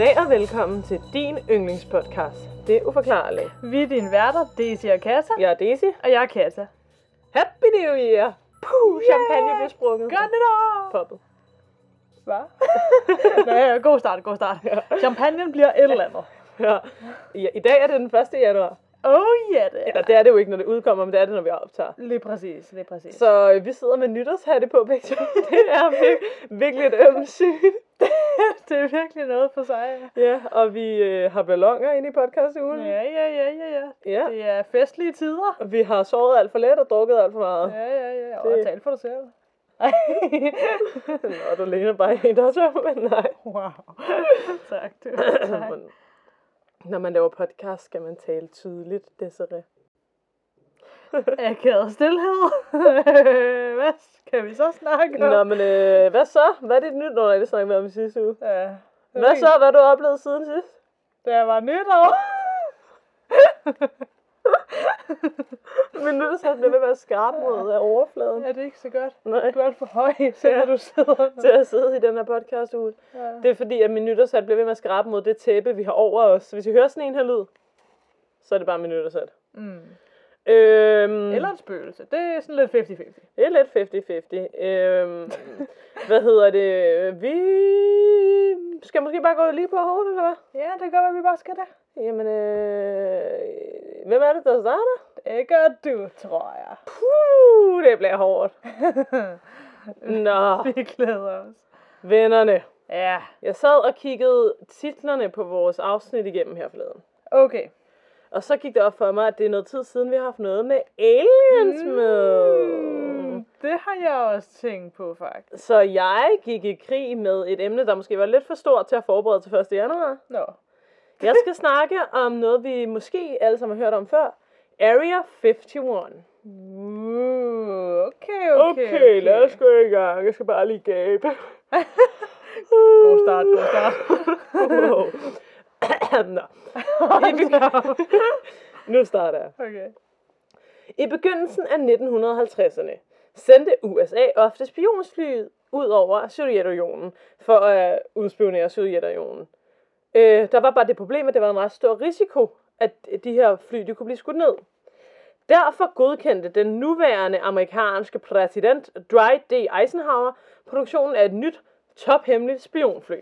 Goddag og velkommen til din yndlingspodcast. Det er uforklarligt. Vi er dine værter, Daisy og Kata. Jeg er Daisy. Og jeg er Kata. Happy New Year! Puh, champagne blev sprunget. Godt nytår! Poppet. Hvad? ja, god start, god start. Champagne bliver et eller andet. Ja. ja. I dag er det den 1. januar. Oh yeah, det Eller er. det er det jo ikke, når det udkommer, men det er det, når vi optager. Lige præcis, lige præcis. Så øh, vi sidder med nytårshatte på begge. Det er vir- virkelig et ømt syn. det er virkelig noget for sig. Ja, og vi øh, har ballonger inde i podcastugen. Ja, ja, ja, ja, ja. ja. Det er festlige tider. Og vi har sovet alt for let og drukket alt for meget. Ja, ja, ja. Og Det- tal for dig selv. Og du ligner bare en, der er tør, men nej. wow. tak, du. Tak. Når man laver podcast, skal man tale tydeligt, Desiree. Akavet stillhed. Hvad skal vi så snakke om? Nå, men øh, hvad så? Hvad er dit nyt? Nå, nej, det snakker vi om sidste uge. Ja. Hvad så? Hvad har du oplevet siden sidst? Det var nytår. Min nytårshat bliver ved at være skarp mod af overfladen. Ja, det er ikke så godt. Nej, Du er alt for høj, så ja. du sidder til at sidde i den her podcast uge. Ja. Det er fordi, at min nytårshat bliver ved med at skrabe mod det tæppe, vi har over os. Hvis I hører sådan en her lyd, så er det bare min nytårshat. Mm. Øhm, Eller en spøgelse. Det er sådan lidt 50-50. Det er lidt 50-50. Øhm, hvad hedder det? Vi skal måske bare gå lige på hårdt, eller hvad? Ja, det gør, hvad vi bare skal det. Jamen, øh, hvem er det, der starter? Det gør du, tror jeg. Puh, det bliver hårdt. Nå, vi glæder os. vennerne. Ja, Jeg sad og kiggede titlerne på vores afsnit igennem her forleden. okay. Og så gik det op for mig, at det er noget tid siden, vi har haft noget med aliens med. Mm, det har jeg også tænkt på, faktisk. Så jeg gik i krig med et emne, der måske var lidt for stort til at forberede til 1. januar. Nå. Jeg skal snakke om noget, vi måske alle sammen har hørt om før. Area 51. Uh, okay, okay, Okay, lad os gå i gang. Jeg skal bare lige gabe. God start, god start. Wow. Nå. Nu starter jeg. okay. I begyndelsen af 1950'erne sendte USA ofte spionfly ud over Sovjetunionen for at udspionere Sovjetunionen. Øh, der var bare det problem, at det var en ret stor risiko, at de her fly de kunne blive skudt ned. Derfor godkendte den nuværende amerikanske præsident Dwight D. Eisenhower produktionen af et nyt tophemmeligt spionfly.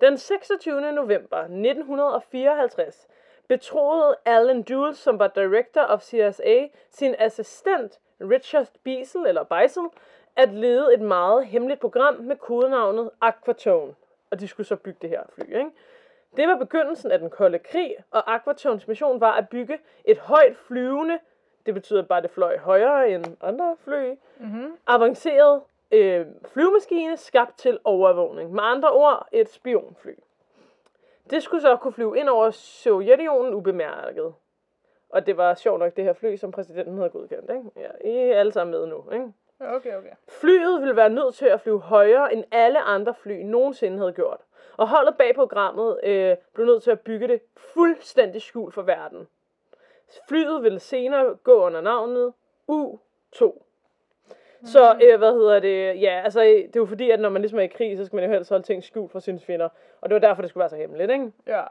Den 26. november 1954 betroede Alan Dulles, som var director of CSA, sin assistent Richard Beasel, eller Beisel, at lede et meget hemmeligt program med kodenavnet Aquatone. Og de skulle så bygge det her fly, ikke? Det var begyndelsen af den kolde krig, og Aquatones mission var at bygge et højt flyvende, det betyder bare, at det fløj højere end andre fly, Mm-hmm. avanceret øh, flyvemaskine skabt til overvågning. Med andre ord, et spionfly. Det skulle så kunne flyve ind over Sovjetunionen ubemærket. Og det var sjovt nok det her fly, som præsidenten havde godkendt. Ikke? Ja, I er alle sammen med nu. Ikke? Okay, okay. Flyet ville være nødt til at flyve højere, end alle andre fly nogensinde havde gjort. Og holdet bag programmet øh, blev nødt til at bygge det fuldstændig skjult for verden. Flyet ville senere gå under navnet U-2. Så, øh, hvad hedder det, ja, altså, det er jo fordi, at når man ligesom er i krig, så skal man jo helst holde ting skjult fra sine fjender. Og det var derfor, det skulle være så hemmeligt, ikke? Ja.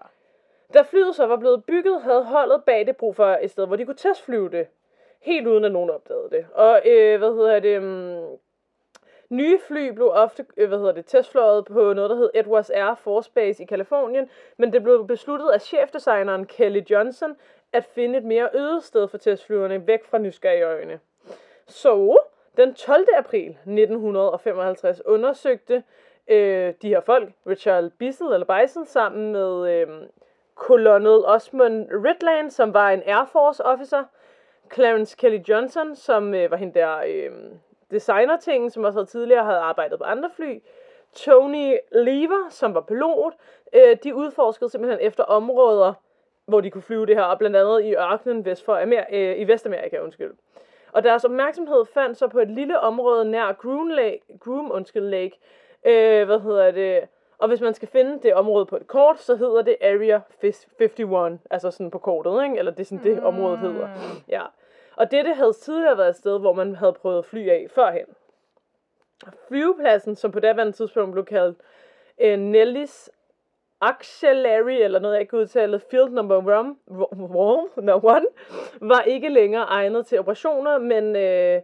Da flyet så var blevet bygget, havde holdet bag det brug for et sted, hvor de kunne testflyve det. Helt uden at nogen opdagede det. Og øh, hvad hedder det... Um, nye fly blev ofte øh, hvad hedder det, testfløjet på noget, der hed Edwards Air Force Base i Kalifornien, men det blev besluttet af chefdesigneren Kelly Johnson at finde et mere øget sted for testflyverne væk fra nysgerrige øjne. Så den 12. april 1955 undersøgte øh, de her folk, Richard Bissell eller Bison, sammen med øh, Colonel Osmond Ridland, som var en Air Force officer, Clarence Kelly Johnson, som øh, var hende der øh, designer-tingen, som også havde tidligere havde arbejdet på andre fly, Tony Lever, som var pilot, øh, de udforskede simpelthen efter områder, hvor de kunne flyve det her, og blandt andet i ørkenen vest for Amer- øh, i Vestamerika, undskyld. Og deres opmærksomhed fandt så på et lille område nær Groom Lake, Groom, undskyld, Lake, øh, hvad hedder det, og hvis man skal finde det område på et kort, så hedder det Area 51, altså sådan på kortet, ikke? eller det er sådan det området hedder. Ja. Og dette havde tidligere været et sted, hvor man havde prøvet at fly af førhen. Flyvepladsen, som på daværende tidspunkt blev kaldt øh, Nellis Auxiliary, eller noget jeg ikke kan udtale, Field Number One, one, no, one var ikke længere egnet til operationer, men, øh,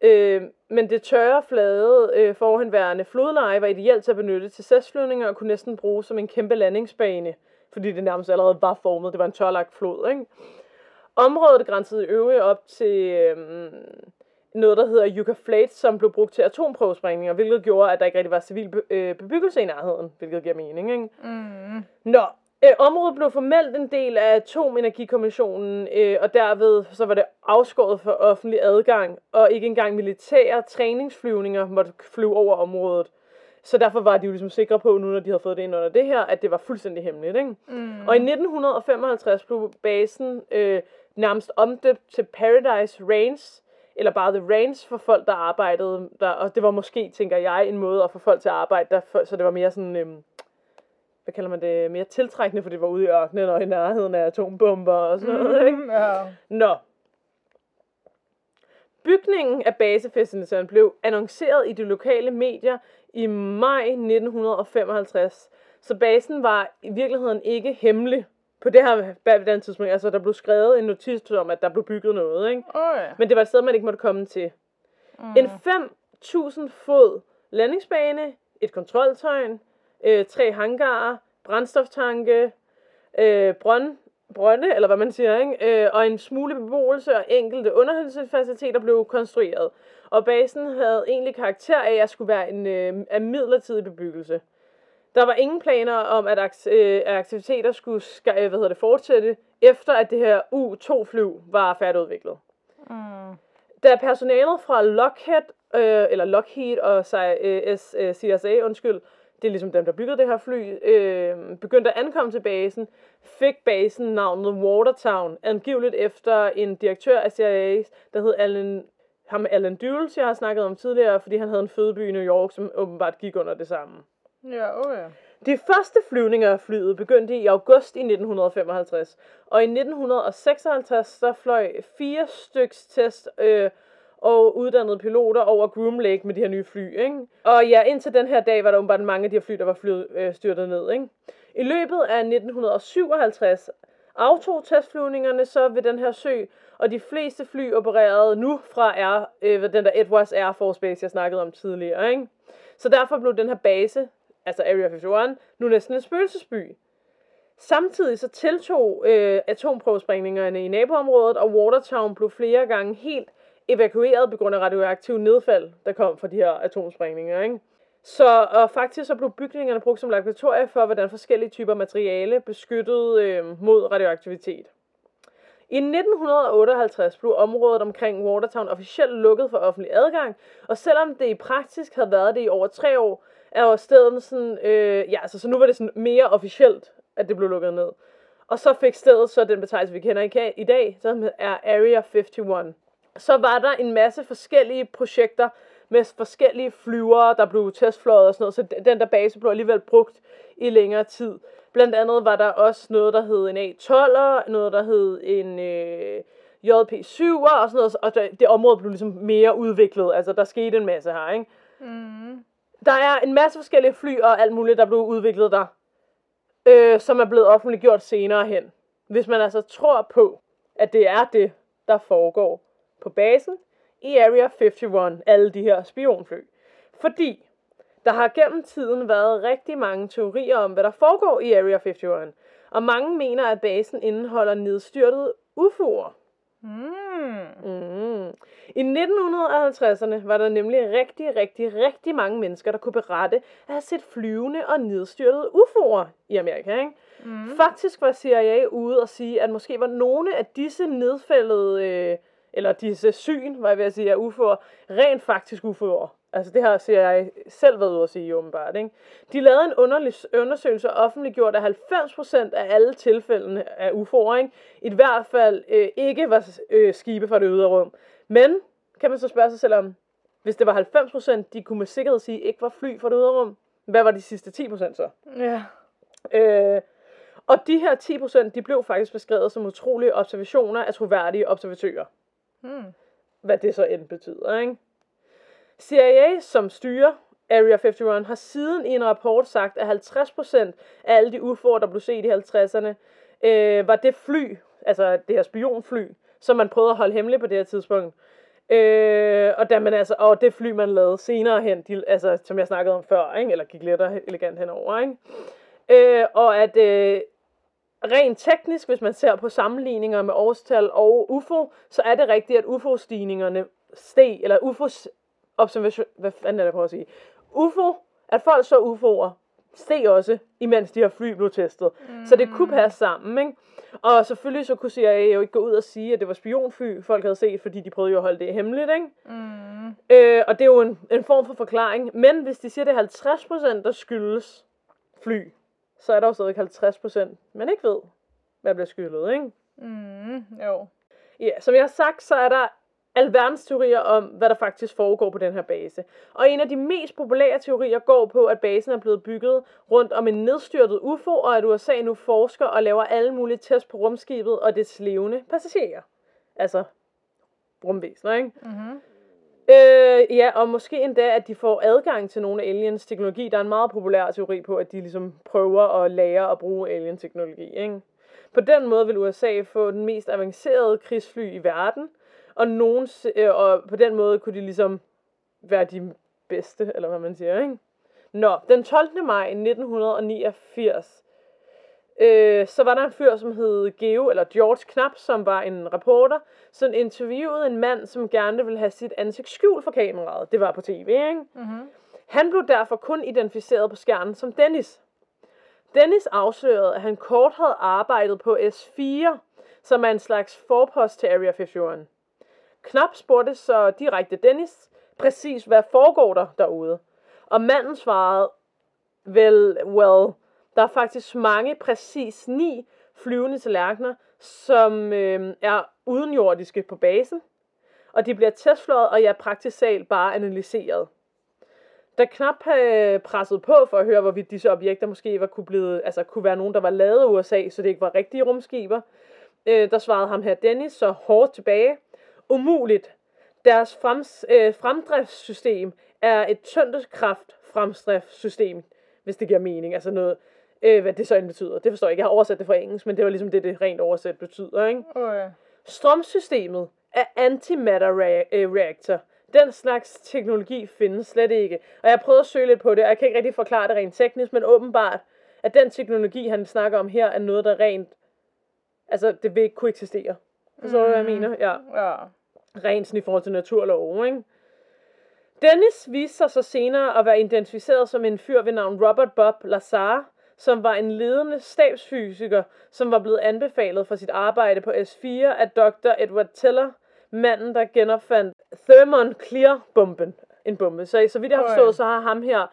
øh, men det tørre, flade, øh, forhenværende flodleje var ideelt til at benytte til sæsflyvninger og kunne næsten bruges som en kæmpe landingsbane, fordi det nærmest allerede var formet. Det var en tørlagt flod, ikke? Området grænsede i øvrigt op til øh, noget, der hedder Yucca Flats, som blev brugt til atomprøvesprængninger, hvilket gjorde, at der ikke rigtig var civil be- øh, bebyggelse i nærheden, hvilket giver mening, ikke? Mm. Nå, øh, området blev formelt en del af Atomenergikommissionen, øh, og derved så var det afskåret for offentlig adgang, og ikke engang militære træningsflyvninger måtte flyve over området. Så derfor var de jo ligesom sikre på, nu når de havde fået det ind under det her, at det var fuldstændig hemmeligt. Ikke? Mm. Og i 1955 blev basen øh, nærmest omdøbt til Paradise Range, eller bare The Range for folk, der arbejdede der. Og det var måske, tænker jeg, en måde at få folk til at arbejde der, for, så det var mere sådan, øh, hvad kalder man det, mere tiltrækkende, for det var ude i ørkenen og i nærheden af atombomber og sådan noget. Ikke? Mm, ja. Nå. Bygningen af basefaciliteten blev annonceret i de lokale medier i maj 1955, så basen var i virkeligheden ikke hemmelig på det her på den tidspunkt. Altså, der blev skrevet en notits om, at der blev bygget noget, ikke? Åh ja. Men det var et sted, man ikke måtte komme til. Mm. En 5.000 fod landingsbane, et kontroltøjen, øh, tre hangarer, brændstoftanke, øh, brønd, brønde, eller hvad man siger, ikke? Øh, og en smule beboelse og enkelte underholdelsesfaciliteter blev konstrueret. Og basen havde egentlig karakter af at skulle være en øh, af midlertidig bebyggelse. Der var ingen planer om, at, øh, aktiviteter skulle øh, hvad hedder det, fortsætte, efter at det her U-2-flyv var færdigudviklet. Mm. Da personalet fra Lockheed, øh, eller Lockheed og øh, CSA, undskyld, det er ligesom dem, der byggede det her fly, øh, begyndte at ankomme til basen, fik basen navnet Watertown, angiveligt efter en direktør af CIA, der hed Alan, ham Alan Dulles, jeg har snakket om tidligere, fordi han havde en fødeby i New York, som åbenbart gik under det samme. Ja, oh ja. De første flyvninger af flyet begyndte i august i 1955, og i 1956 så fløj fire styks test øh, og uddannede piloter over Groom Lake med de her nye fly. Ikke? Og ja, indtil den her dag var der åbenbart mange af de her fly, der var flyet, øh, styrtet ned. Ikke? I løbet af 1957 aftog testflyvningerne så ved den her sø, og de fleste fly opererede nu fra Air, øh, den der Edwards Air Force Base, jeg snakkede om tidligere. Ikke? Så derfor blev den her base, altså Area 51, nu næsten en spøgelsesby. Samtidig så tiltog øh, atomprøvesprængningerne i naboområdet, og Watertown blev flere gange helt evakueret på grund af radioaktiv nedfald, der kom fra de her atomsprængninger. Ikke? Så og faktisk så blev bygningerne brugt som laboratorier for, hvordan forskellige typer materiale beskyttede øh, mod radioaktivitet. I 1958 blev området omkring Watertown officielt lukket for offentlig adgang, og selvom det i praksis havde været det i over tre år, er jo stedet sådan, øh, ja, altså, så nu var det sådan mere officielt, at det blev lukket ned. Og så fik stedet så den betegnelse, vi kender i, dag, som er Area 51. Så var der en masse forskellige projekter med forskellige flyvere, der blev testfløjet og sådan noget, så den der base blev alligevel brugt i længere tid. Blandt andet var der også noget, der hed en A-12'er, noget, der hed en øh, JP-7'er og sådan noget, og det, det område blev ligesom mere udviklet, altså der skete en masse her, ikke? Mm. Der er en masse forskellige fly og alt muligt, der blev udviklet der, øh, som er blevet offentliggjort senere hen. Hvis man altså tror på, at det er det, der foregår på basen i Area 51, alle de her spionfly. Fordi der har gennem tiden været rigtig mange teorier om, hvad der foregår i Area 51, og mange mener, at basen indeholder nedstyrtede UFO'er. Mm. Mm. I 1950'erne var der nemlig rigtig, rigtig, rigtig mange mennesker, der kunne berette at have set flyvende og nedstyrtede UFO'er i Amerika. Ikke? Mm. Faktisk var CIA ude og sige, at måske var nogle af disse nedfældede, øh, eller disse syn, var jeg ved at sige, af UFO'er, rent faktisk UFO'er. Altså det har CIA selv været ude at sige åbenbart. Ikke? De lavede en underlig undersøgelse og offentliggjorde, at 90% af alle tilfældene af UFO'er, ikke? i hvert fald øh, ikke var øh, skibe fra det ydre rum. Men, kan man så spørge sig selv om, hvis det var 90%, de kunne med sikkerhed sige, ikke var fly fra det ydre rum, hvad var de sidste 10% så? Ja. Øh, og de her 10%, de blev faktisk beskrevet som utrolige observationer af troværdige observatører. Mm. Hvad det så end betyder, ikke? CIA som styrer Area 51 har siden i en rapport sagt, at 50% af alle de UFO'er, der blev set i 50'erne, øh, var det fly, altså det her spionfly, som man prøvede at holde hemmeligt på det her tidspunkt. Øh, og, da man altså, og det fly, man lavede senere hen, de, altså, som jeg snakkede om før, ikke? eller gik lidt elegant henover. Ikke? Øh, og at øh, rent teknisk, hvis man ser på sammenligninger med årstal og UFO, så er det rigtigt, at UFO-stigningerne steg, eller UFO's observation, hvad fanden er det på at sige? UFO, at folk så UFO'er, steg også, imens de her fly blev testet. Mm. Så det kunne passe sammen, ikke? Og selvfølgelig så kunne CIA jo ikke gå ud og sige, at det var spionfly, folk havde set, fordi de prøvede jo at holde det hemmeligt, ikke? Mm. Øh, og det er jo en, en form for forklaring. Men hvis de siger, at det er 50%, der skyldes fly, så er der jo stadig 50%, man ikke ved, hvad bliver skyldet, ikke? Mm, jo. Ja, som jeg har sagt, så er der alverdens teorier om, hvad der faktisk foregår på den her base. Og en af de mest populære teorier går på, at basen er blevet bygget rundt om en nedstyrtet UFO, og at USA nu forsker og laver alle mulige tests på rumskibet og dets levende passagerer. Altså rumvæsener, ikke? Mm-hmm. Øh, ja, og måske endda, at de får adgang til nogle af aliens teknologi. Der er en meget populær teori på, at de ligesom prøver at lære at bruge alien teknologi, ikke? På den måde vil USA få den mest avancerede krigsfly i verden, og, nogen, øh, og på den måde kunne de ligesom være de bedste, eller hvad man siger, ikke? Nå, den 12. maj 1989, øh, så var der en fyr, som hed Geo, eller George Knap, som var en reporter, som interviewede en mand, som gerne ville have sit ansigt skjult for kameraet. Det var på tv, ikke? Mm-hmm. Han blev derfor kun identificeret på skærmen som Dennis. Dennis afslørede, at han kort havde arbejdet på S4, som er en slags forpost til Area 51. Knap spurgte så direkte Dennis, præcis hvad foregår der derude. Og manden svarede, vel, well, der er faktisk mange, præcis ni flyvende tallerkener, som øh, er udenjordiske på basen. Og de bliver testfløjet, og jeg er praktisk talt bare analyseret. Da Knap øh, presset på for at høre, hvorvidt disse objekter måske var kunne, blive, altså, kunne være nogen, der var lavet af USA, så det ikke var rigtige rumskiber, øh, der svarede ham her Dennis så hårdt tilbage, umuligt. Deres frems, øh, fremdriftssystem er et tyngdekraft fremdriftssystem, hvis det giver mening. Altså noget, øh, hvad det så end betyder. Det forstår jeg ikke. Jeg har oversat det fra engelsk, men det var ligesom det, det rent oversat betyder. Ikke? Okay. Strømsystemet er antimatter øh, reactor. Den slags teknologi findes slet ikke. Og jeg prøvede at søge lidt på det, og jeg kan ikke rigtig forklare det rent teknisk, men åbenbart, at den teknologi, han snakker om her, er noget, der rent... Altså, det vil ikke kunne eksistere. Forstår du, mm. hvad jeg mener? Ja. Ja. Rent sådan i forhold til naturlov, ikke? Dennis viste sig så senere at være identificeret som en fyr ved navn Robert Bob Lazar, som var en ledende stabsfysiker, som var blevet anbefalet for sit arbejde på S4 af Dr. Edward Teller, manden, der genopfandt Thermon-Clear-bomben. En bombe. Så, så vidt jeg har forstået, så har ham her,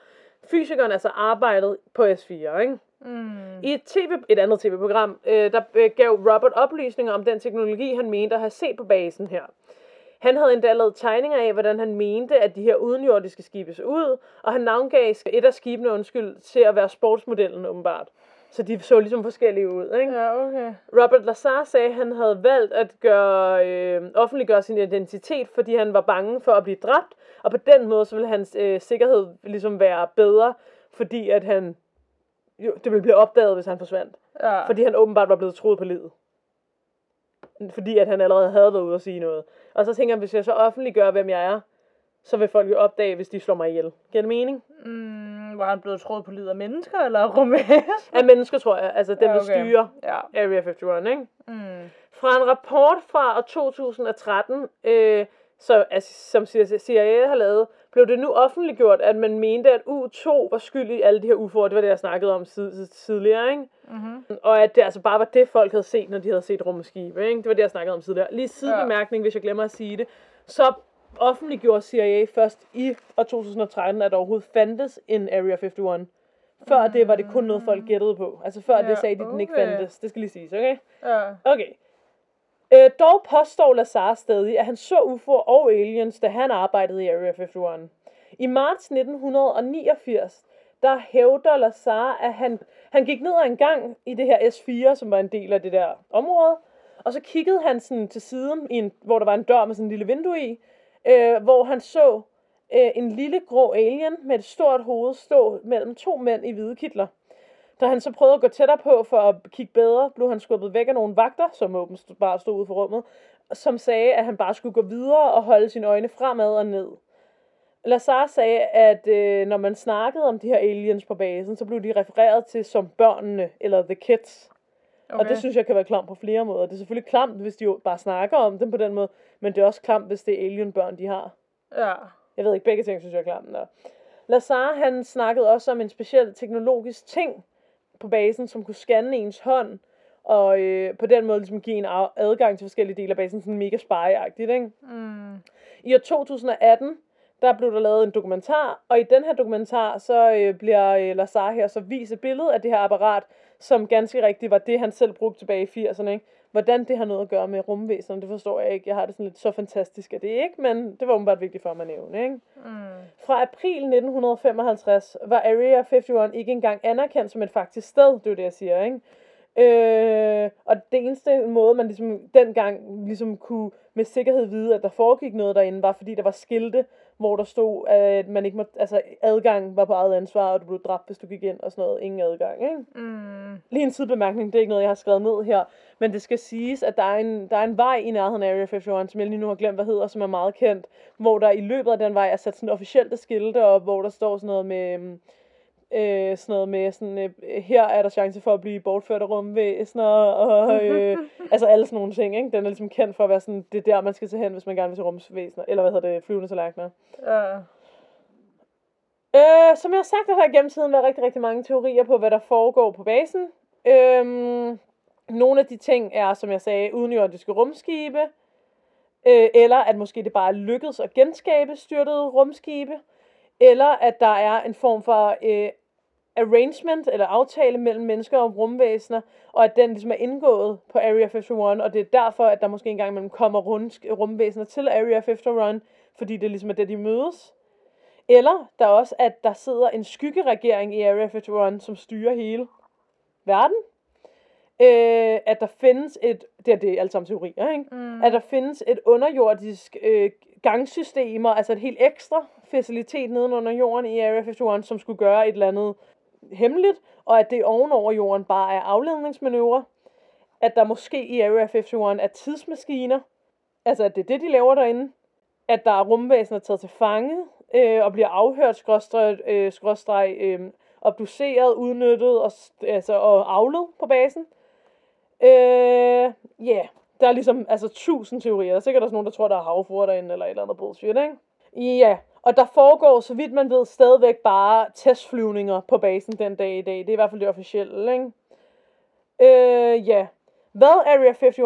fysikeren, altså arbejdet på S4, ikke? Mm. I et, TV, et andet tv-program, øh, der øh, gav Robert oplysninger om den teknologi, han mente at have set på basen her. Han havde endda lavet tegninger af, hvordan han mente, at de her udenjordiske skibe så ud, og han navngav et af skibene, undskyld, til at være sportsmodellen åbenbart. Så de så ligesom forskellige ud, ikke? Ja, okay. Robert Lazar sagde, at han havde valgt at gøre, øh, offentliggøre sin identitet, fordi han var bange for at blive dræbt, og på den måde så ville hans øh, sikkerhed ligesom være bedre, fordi at han jo, det ville blive opdaget, hvis han forsvandt. Ja. Fordi han åbenbart var blevet troet på livet. Fordi at han allerede havde været ude og sige noget. Og så tænker jeg, hvis jeg så offentliggør, hvem jeg er, så vil folk jo opdage, hvis de slår mig ihjel. Giver det mening? Mm, var han blevet troet på livet af mennesker, eller rumæs? af mennesker, tror jeg. Altså dem, ja, okay. der styrer ja. Area 51, ikke? Mm. Fra en rapport fra 2013, øh, så, altså, som CIA har lavet, blev det nu offentliggjort, at man mente, at U2 var skyld i alle de her UFO'er. Det var det, jeg snakkede om tidligere, ikke? Mm-hmm. Og at det altså bare var det, folk havde set, når de havde set rumskibe, ikke? Det var det, jeg snakkede om tidligere. Lige sidebemærkning, ja. hvis jeg glemmer at sige det, så offentliggjorde CIA først i år 2013, at der overhovedet fandtes en Area 51. Før mm. det var det kun noget, folk gættede på. Altså før ja, det sagde de, at den ikke fandtes. Det skal lige siges, okay? Ja. Okay. Øh, dog påstår Lazar stadig, at han så UFO'er og aliens, da han arbejdede i Area 51. I marts 1989, der hævder Lazar, at han, han gik ned ad en gang i det her S4, som var en del af det der område, og så kiggede han sådan til siden, i en, hvor der var en dør med sådan en lille vindue i, øh, hvor han så, øh, en lille grå alien med et stort hoved stå mellem to mænd i hvide kitler. Da han så prøvede at gå tættere på for at kigge bedre, blev han skubbet væk af nogle vagter, som åbent bare stod ude for rummet, som sagde, at han bare skulle gå videre og holde sine øjne fremad og ned. Lazar sagde, at øh, når man snakkede om de her aliens på basen, så blev de refereret til som børnene, eller the kids. Okay. Og det synes jeg kan være klamt på flere måder. Det er selvfølgelig klamt, hvis de jo bare snakker om dem på den måde, men det er også klamt, hvis det er alienbørn, de har. Ja. Jeg ved ikke, begge ting synes jeg er klamt. Der. Lazar, han snakkede også om en speciel teknologisk ting på basen, som kunne scanne ens hånd, og øh, på den måde ligesom give en adgang til forskellige dele af basen, sådan mega spy-agtigt, ikke? Mm. I år 2018, der blev der lavet en dokumentar, og i den her dokumentar, så øh, bliver øh, Lazar her så vist et billede af det her apparat, som ganske rigtigt var det, han selv brugte tilbage i 80'erne, ikke? Hvordan det har noget at gøre med rumvæsenerne, det forstår jeg ikke. Jeg har det sådan lidt så fantastisk af det, ikke? Men det var åbenbart vigtigt for mig at nævne, ikke? Mm. Fra april 1955 var Area 51 ikke engang anerkendt som et faktisk sted, det er jo det, jeg siger, ikke? Øh, og det eneste måde, man ligesom dengang ligesom kunne med sikkerhed vide, at der foregik noget derinde, var fordi der var skilte, hvor der stod, at man ikke må, altså adgang var på eget ansvar, og du blev dræbt, hvis du gik ind og sådan noget. Ingen adgang, ikke? Mm. Lige en sidebemærkning, det er ikke noget, jeg har skrevet ned her, men det skal siges, at der er en, der er en vej i nærheden af Area 51, som jeg lige nu har glemt, hvad hedder, som er meget kendt, hvor der i løbet af den vej er sat sådan officielle skilte op, hvor der står sådan noget med, øhm, øh, sådan noget med, sådan, øh, her er der chance for at blive bortført af rumvæsener, og øh, altså alle sådan nogle ting, ikke? Den er ligesom kendt for at være sådan, det er der, man skal tage hen, hvis man gerne vil til rumvæsener, eller hvad hedder det, flyvende tallerkener. Ja. Øh, som jeg har sagt, der har gennem tiden været rigtig, rigtig mange teorier på, hvad der foregår på basen. Øhm, nogle af de ting er, som jeg sagde, udenjordiske rumskibe. Øh, eller at måske det bare lykkedes at genskabe styrtede rumskibe. Eller at der er en form for øh, arrangement eller aftale mellem mennesker og rumvæsener, og at den ligesom er indgået på Area 51, og det er derfor, at der måske engang imellem kommer rumvæsener til Area 51, fordi det ligesom er det, de mødes. Eller der er også, at der sidder en skyggeregering i Area 51, som styrer hele verden. Øh, at der findes et, det er det alle sammen teorier, ikke? Mm. At der findes et underjordisk øh, gangsystemer, altså et helt ekstra facilitet nedenunder jorden i Area 51, som skulle gøre et eller andet hemmeligt, og at det ovenover jorden bare er afledningsmanøvrer. At der måske i Area 51 er tidsmaskiner, altså at det er det, de laver derinde. At der er rumvæsener taget til fange, øh, og bliver afhørt, skråstreg, øh, skråstreg øh, obduceret, udnyttet og, altså, og afled på basen. Øh, ja, yeah. der er ligesom altså tusind teorier. Der er sikkert også nogen, der tror, der er havfruer derinde, eller et eller andet bullshit, ikke? Ja, og der foregår, så vidt man ved, stadigvæk bare testflyvninger på basen den dag i dag. Det er i hvert fald det officielle, ikke? Øh, ja. Hvad Area 51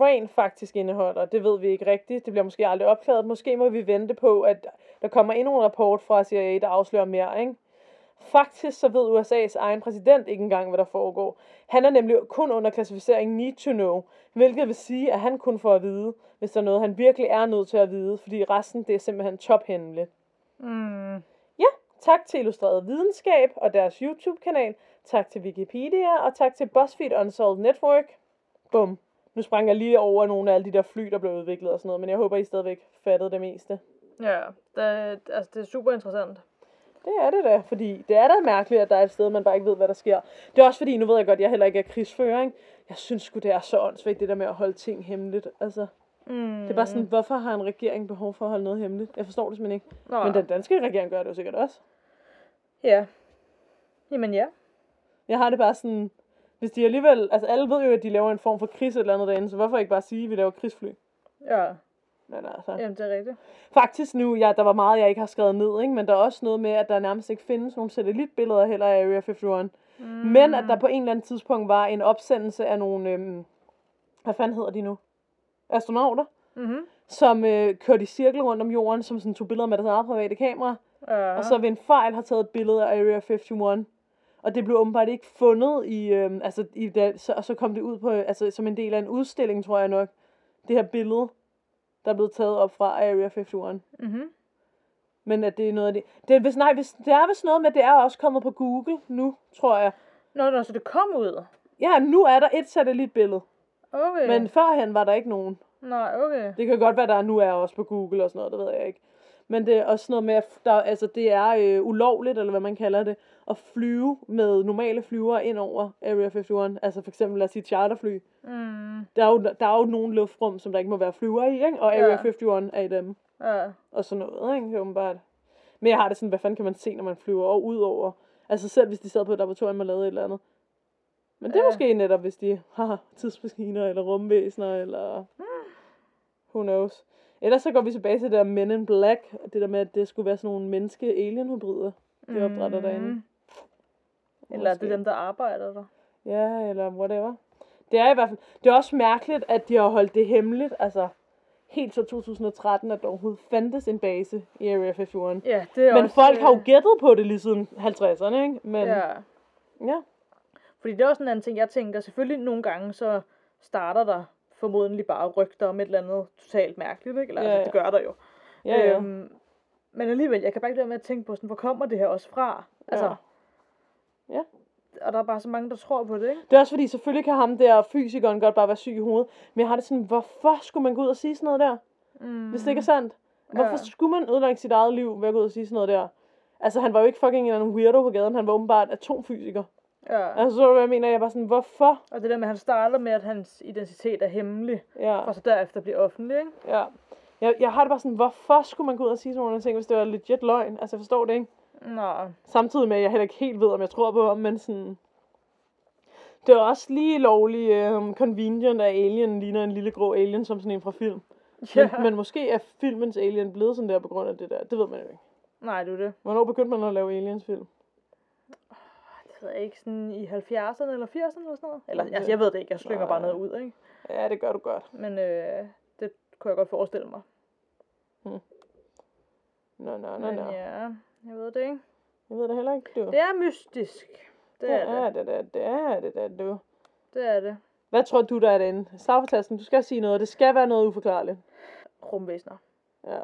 rent faktisk indeholder, det ved vi ikke rigtigt. Det bliver måske aldrig opklaret. Måske må vi vente på, at der kommer endnu en rapport fra CIA, der afslører mere, ikke? Faktisk så ved USA's egen præsident ikke engang, hvad der foregår. Han er nemlig kun under klassificering need to know, hvilket vil sige, at han kun får at vide, hvis der er noget, han virkelig er nødt til at vide, fordi resten det er simpelthen tophemmeligt. Mm. Ja, tak til Illustreret Videnskab og deres YouTube-kanal. Tak til Wikipedia, og tak til BuzzFeed Unsolved Network. Bum. Nu sprang jeg lige over nogle af alle de der fly, der blev udviklet og sådan noget, men jeg håber, I stadigvæk fattede det meste. Ja, det, altså, det er super interessant. Det er det da, fordi det er da mærkeligt, at der er et sted, man bare ikke ved, hvad der sker. Det er også fordi, nu ved jeg godt, at jeg heller ikke er krigsfører, ikke? Jeg synes sgu, det er så åndssvagt, det der med at holde ting hemmeligt. Altså, Mm. det er bare sådan, hvorfor har en regering behov for at holde noget hemmeligt? Jeg forstår det simpelthen ikke. Nå, Men den danske regering gør det jo sikkert også. Ja. Jamen ja. Jeg har det bare sådan, hvis de alligevel, altså alle ved jo, at de laver en form for kris eller andet derinde, så hvorfor ikke bare sige, at vi laver krigsfly? Ja, Men altså, jamen det er rigtigt. faktisk nu, ja, der var meget, jeg ikke har skrevet ned, ikke? men der er også noget med, at der nærmest ikke findes nogen satellitbilleder heller af Area 51. Mm. Men at der på en eller anden tidspunkt var en opsendelse af nogle, øhm, hvad fanden hedder de nu? Astronauter, Mm-hmm. som øh, kørte i cirkel rundt om jorden, som sådan tog billeder med deres eget private kamera, Ja. og så ved en fejl har taget et billede af Area 51. Og det blev åbenbart ikke fundet i, øhm, altså, i det, så, og så kom det ud på, altså som en del af en udstilling, tror jeg nok, det her billede, der er blevet taget op fra Area 51. Mm-hmm. Men at det er noget af det. Det er, hvis, nej, hvis, det er vist noget med, at det er også kommet på Google nu, tror jeg. Nå, nå, så det kom ud. Ja, nu er der et satellitbillede, Okay. men førhen var der ikke nogen. Nej, okay. Det kan godt være, der nu er også på Google og sådan noget, det ved jeg ikke. Men det er også noget med, at der, altså, det er øh, ulovligt, eller hvad man kalder det, at flyve med normale flyver ind over Area 51. Altså for eksempel, lad os sige charterfly. Mm. Der er, jo, der er jo nogle luftrum, som der ikke må være flyver i, ikke? og Area Ja. 51 er i dem. Ja. Og sådan noget, ikke? Åbenbart. Men jeg har det sådan, hvad fanden kan man se, når man flyver og ud over? Altså selv hvis de sad på et laboratorium og lavede et eller andet. Men det er Ja. måske netop, hvis de har tidsmaskiner, eller rumvæsener, eller... Who knows. Ellers så går vi tilbage til det der Men in Black, og det der med, at det skulle være sådan nogle menneske-alien-hybrider, de opdrætter derinde. Mm. Eller er det Måske. dem, der arbejder der? Ja, eller whatever. Det er i hvert fald... Det er også mærkeligt, at de har holdt det hemmeligt, altså helt til 2013, at der overhovedet fandtes en base i Area 51. Ja, det er Men også, folk har jo øh, gættet på det lige siden 50'erne, ikke? Men, Ja. ja. Fordi det er også en anden ting, jeg tænker, selvfølgelig nogle gange, så starter der formodentlig bare rygter om et eller andet totalt mærkeligt, ikke? Eller Ja, altså, ja. det gør der jo. Ja, ja. Øhm, men alligevel, jeg kan bare ikke lade med at tænke på, sådan, hvor kommer det her også fra? Altså, Ja. Ja. Og der er bare så mange, der tror på det, ikke? Det er også fordi, selvfølgelig kan ham der fysikeren godt bare være syg i hovedet. Men jeg har det sådan, hvorfor skulle man gå ud og sige sådan noget der? Mm. Hvis det ikke er sandt. Hvorfor Ja. skulle man ødelægge sit eget liv ved at gå ud og sige sådan noget der? Altså, han var jo ikke fucking en weirdo på gaden. Han var åbenbart atomfysiker. Ja. Altså, så du, hvad jeg mener? Jeg var sådan, hvorfor? Og det der med, at han starter med, at hans identitet er hemmelig, Ja, for så derefter bliver offentlig, ikke? ja. Jeg, jeg har det bare sådan, hvorfor skulle man gå ud og sige sådan nogle ting, hvis det var legit løgn? Altså, jeg forstår det ikke. Nå, Samtidig med, at jeg heller ikke helt ved, om jeg tror på ham, men sådan... Det er også lige lovligt um, convenient, at alien ligner en lille grå alien, som sådan en fra film. ja. Men, men måske er filmens alien blevet sådan der på grund af det der. Det ved man jo ikke. Nej, det er det. Hvornår begyndte man at lave aliens-film? Det jeg ikke, sådan i 70'erne eller 80'erne eller sådan noget. Eller, altså, jeg ved det ikke, jeg slynger bare noget ud, ikke? Ja, det gør du godt. Men øh, det kunne jeg godt forestille mig. Nå, nå, nå, Men nå. ja, jeg ved det ikke. Jeg ved det heller ikke, du. Det er mystisk. Det det er det. er det, der. Det er det, der, du. Det er det. Hvad tror du, der er for tasken. Du skal sige noget. Det skal være noget uforklarligt. Rumvæsener. Ja.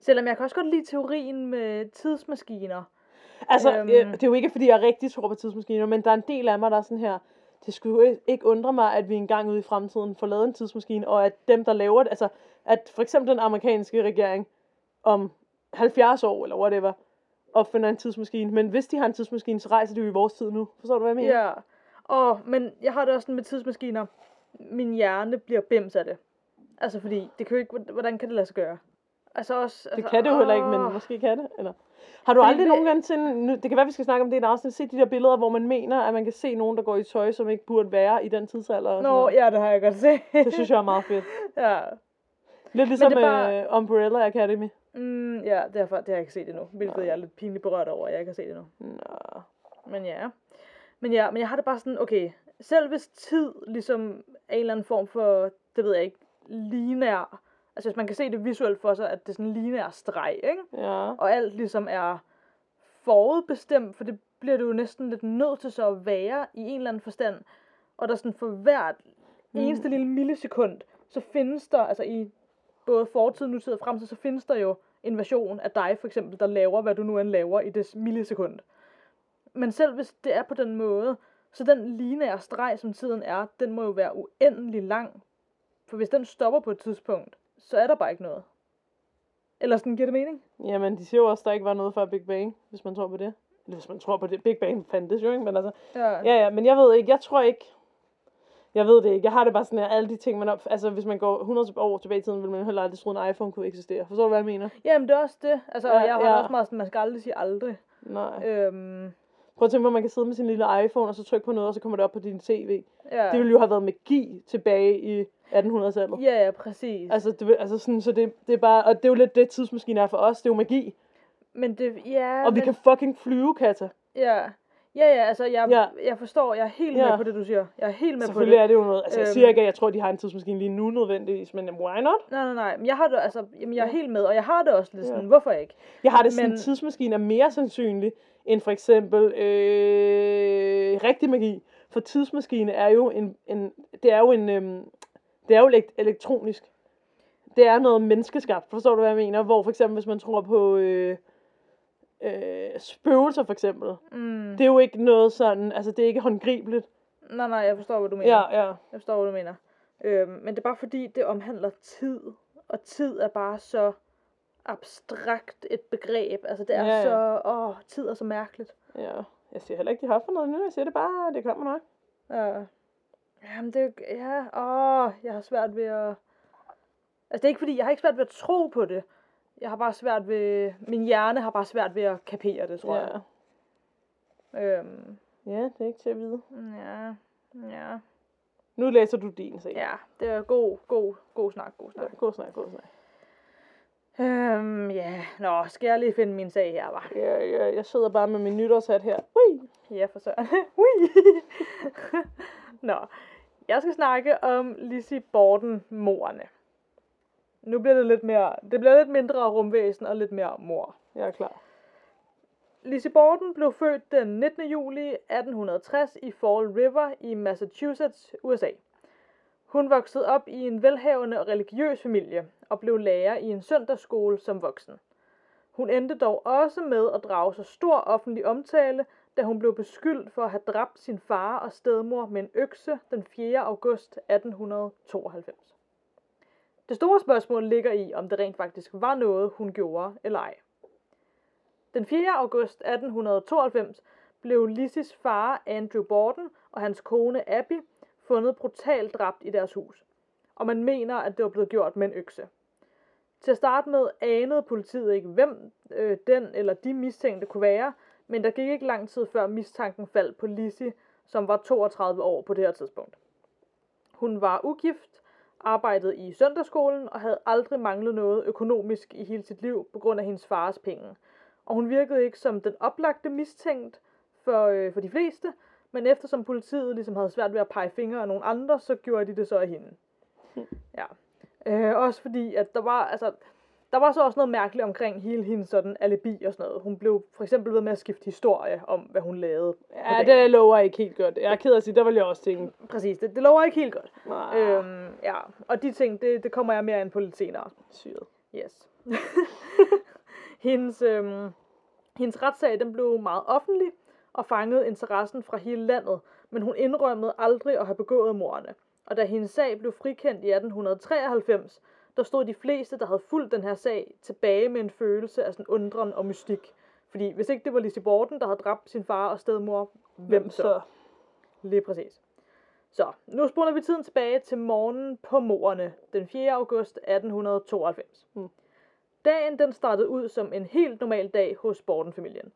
Selvom jeg kan også godt lide teorien med tidsmaskiner. Altså, Øhm. øhm... det er jo ikke, fordi jeg rigtig tror på tidsmaskiner, men der er en del af mig, der er sådan her, det skulle ikke undre mig, at vi engang ude i fremtiden får lavet en tidsmaskine, og at dem, der laver det, altså, at for eksempel den amerikanske regering om 70 år, eller whatever, opfinder en tidsmaskine. Men hvis de har en tidsmaskine, så rejser de jo i vores tid nu. Forstår du, hvad jeg mener? Ja. Og, men jeg har det også sådan med tidsmaskiner. Min hjerne bliver bims af det. Altså fordi, det kan jo ikke, hvordan kan det lade sig gøre? Altså også, Det altså, kan det jo heller ikke, men måske kan det. Eller? Har du aldrig det- nogen gange til, nu, det kan være, vi skal snakke om det i en afsnit, se de der billeder, hvor man mener, at man kan se nogen, der går i tøj, som ikke burde være i den tidsalder. Og Nå, noget. ja, det har jeg godt set. Det synes jeg er meget fedt. ja. Lidt ligesom det bare... uh, Umbrella Academy. Mm, ja, derfor, det har jeg ikke set endnu. Hvilket jeg er lidt pinligt berørt over, at jeg ikke har set endnu. Nå. Men ja. Men ja, men jeg har det bare sådan, okay, selv hvis tid ligesom er en eller anden form for, det ved jeg ikke, linær, altså hvis man kan se det visuelt for sig, at det er sådan en linær streg, ikke? Ja. Og alt ligesom er forudbestemt, for det bliver du jo næsten lidt nødt til så at være i en eller anden forstand. Og der sådan for hvert eneste lille millisekund, så findes der, altså i både fortid, nutid og fremtid, så findes der jo en version af dig for eksempel, der laver, hvad du nu end laver i det millisekund. Men selv hvis det er på den måde, så den lineære streg, som tiden er, den må jo være uendelig lang. For hvis den stopper på et tidspunkt, så er der bare ikke noget. Eller sådan, giver det mening? Jamen, de siger jo også, at der ikke var noget før Big Bang, hvis man tror på det. Eller hvis man tror på det. Big Bang fandtes jo, ikke? Men altså, Ja. ja, ja, men jeg ved ikke, jeg tror ikke, jeg ved det ikke. Jeg har det bare sådan, at alle de ting, man op... Altså, hvis man går 100 år tilbage i tiden, ville man heller aldrig tro, at en iPhone kunne eksistere. Forstår du, hvad jeg mener? Jamen, det er også det. Altså, Ja, jeg har ja. også meget sådan, man skal aldrig sige aldrig. Nej. Øhm, Prøv at tænke på, at man kan sidde med sin lille iPhone, og så trykke på noget, og så kommer det op på din tv. ja. Det ville jo have været magi tilbage i 1800-tallet. Ja, ja, præcis. Altså, det, altså sådan, så det, det er bare, og det er jo lidt det tidsmaskinen er for os, det er jo magi. men det, ja, Og vi men, kan fucking flyve, Katja. ja. Ja, ja, altså, jeg, Ja. ja. jeg forstår, jeg er helt Ja. med på det, du siger. Jeg er helt med på Selvfølgelig det. er det jo noget, altså jeg Øhm. siger ikke, at jeg tror, de har en tidsmaskine lige nu nødvendigvis, men why not? Nej, nej, nej. Men jeg har det, altså, jamen, jeg er Ja. helt med, og jeg har det også lidt Ja. sådan, hvorfor ikke? Jeg har det sådan, Men- en tidsmaskine er mere sandsynlig end for eksempel øh, rigtig magi. For tidsmaskine er jo en, en det er jo en, øhm, det er jo elekt- elektronisk. Det er noget menneskeskabt, forstår du, hvad jeg mener? Hvor for eksempel, hvis man tror på øh, øh, spøgelser for eksempel, Mm. det er jo ikke noget sådan, altså det er ikke håndgribeligt. Nej, nej, jeg forstår, hvad du mener. Ja, ja. Jeg forstår, hvad du mener. Øhm, men det er bare fordi, det omhandler tid. Og tid er bare så abstrakt et begreb. Altså, det er Ja, ja. så... Åh, tid er så mærkeligt. Ja, jeg siger heller ikke, de har for noget nu. Jeg siger det bare, det kommer nok. Ja. Jamen, det er Ja, åh, jeg har svært ved at... Altså, det er ikke fordi, jeg har ikke svært ved at tro på det. Jeg har bare svært ved... Min hjerne har bare svært ved at kapere det, tror Ja. jeg. Øhm, ja, det er ikke til at vide. ja, ja. Nu læser du din sag. Ja, det er god, god, god snak, god Ja, snak. god snak, god snak. Øhm, ja, nå, skal jeg lige finde min sag her, var? Ja, ja, jeg sidder bare med min nytårshat her. Ui! Ja, for søren. Ui! Nå, jeg skal snakke om Lizzie Borden morerne. Nu bliver det lidt mere, det bliver lidt mindre rumvæsen og lidt mere mor. Jeg er klar. Lizzie Borden blev født den 19. juli 1860 i Fall River i Massachusetts, USA. Hun voksede op i en velhavende og religiøs familie og blev lærer i en søndagsskole som voksen. Hun endte dog også med at drage sig stor offentlig omtale, da hun blev beskyldt for at have dræbt sin far og stedmor med en økse den 4. august 1892. Det store spørgsmål ligger i, om det rent faktisk var noget, hun gjorde eller ej. Den 4. august 1892 blev Lissys far Andrew Borden og hans kone Abby fundet brutalt dræbt i deres hus. Og man mener, at det var blevet gjort med en økse. Til at starte med anede politiet ikke, hvem øh, den eller de mistænkte kunne være, men der gik ikke lang tid før mistanken faldt på Lizzie, som var 32 år på det her tidspunkt. Hun var ugift, arbejdede i søndagsskolen og havde aldrig manglet noget økonomisk i hele sit liv på grund af hendes fars penge. Og hun virkede ikke som den oplagte mistænkt for, øh, for de fleste, men eftersom politiet ligesom havde svært ved at pege fingre af nogle andre, så gjorde de det så af hende. Ja. Øh, også fordi, at der var, altså, der var så også noget mærkeligt omkring hele hendes sådan alibi og sådan noget. Hun blev for eksempel ved med at skifte historie om, hvad hun lavede. Ja, det lover ikke helt godt. Jeg er ked af at sige, der vil jeg også tænke. Præcis, det, det lover ikke helt godt. Nej, Øhm, ja, og de ting, det, det kommer jeg mere ind på lidt senere. syret. Yes. hendes, øhm, hendes retssag den blev meget offentlig og fangede interessen fra hele landet, men hun indrømmede aldrig at have begået mordene. Og da hendes sag blev frikendt i 1893, der stod de fleste, der havde fulgt den her sag, tilbage med en følelse af sådan undren og mystik. Fordi hvis ikke det var Lizzie Borden, der havde dræbt sin far og stedmor, hvem så? Lige præcis. Så, nu spoler vi tiden tilbage til morgenen på morerne, den 4. august 1892. Mm. Dagen den startede ud som en helt normal dag hos Borden-familien.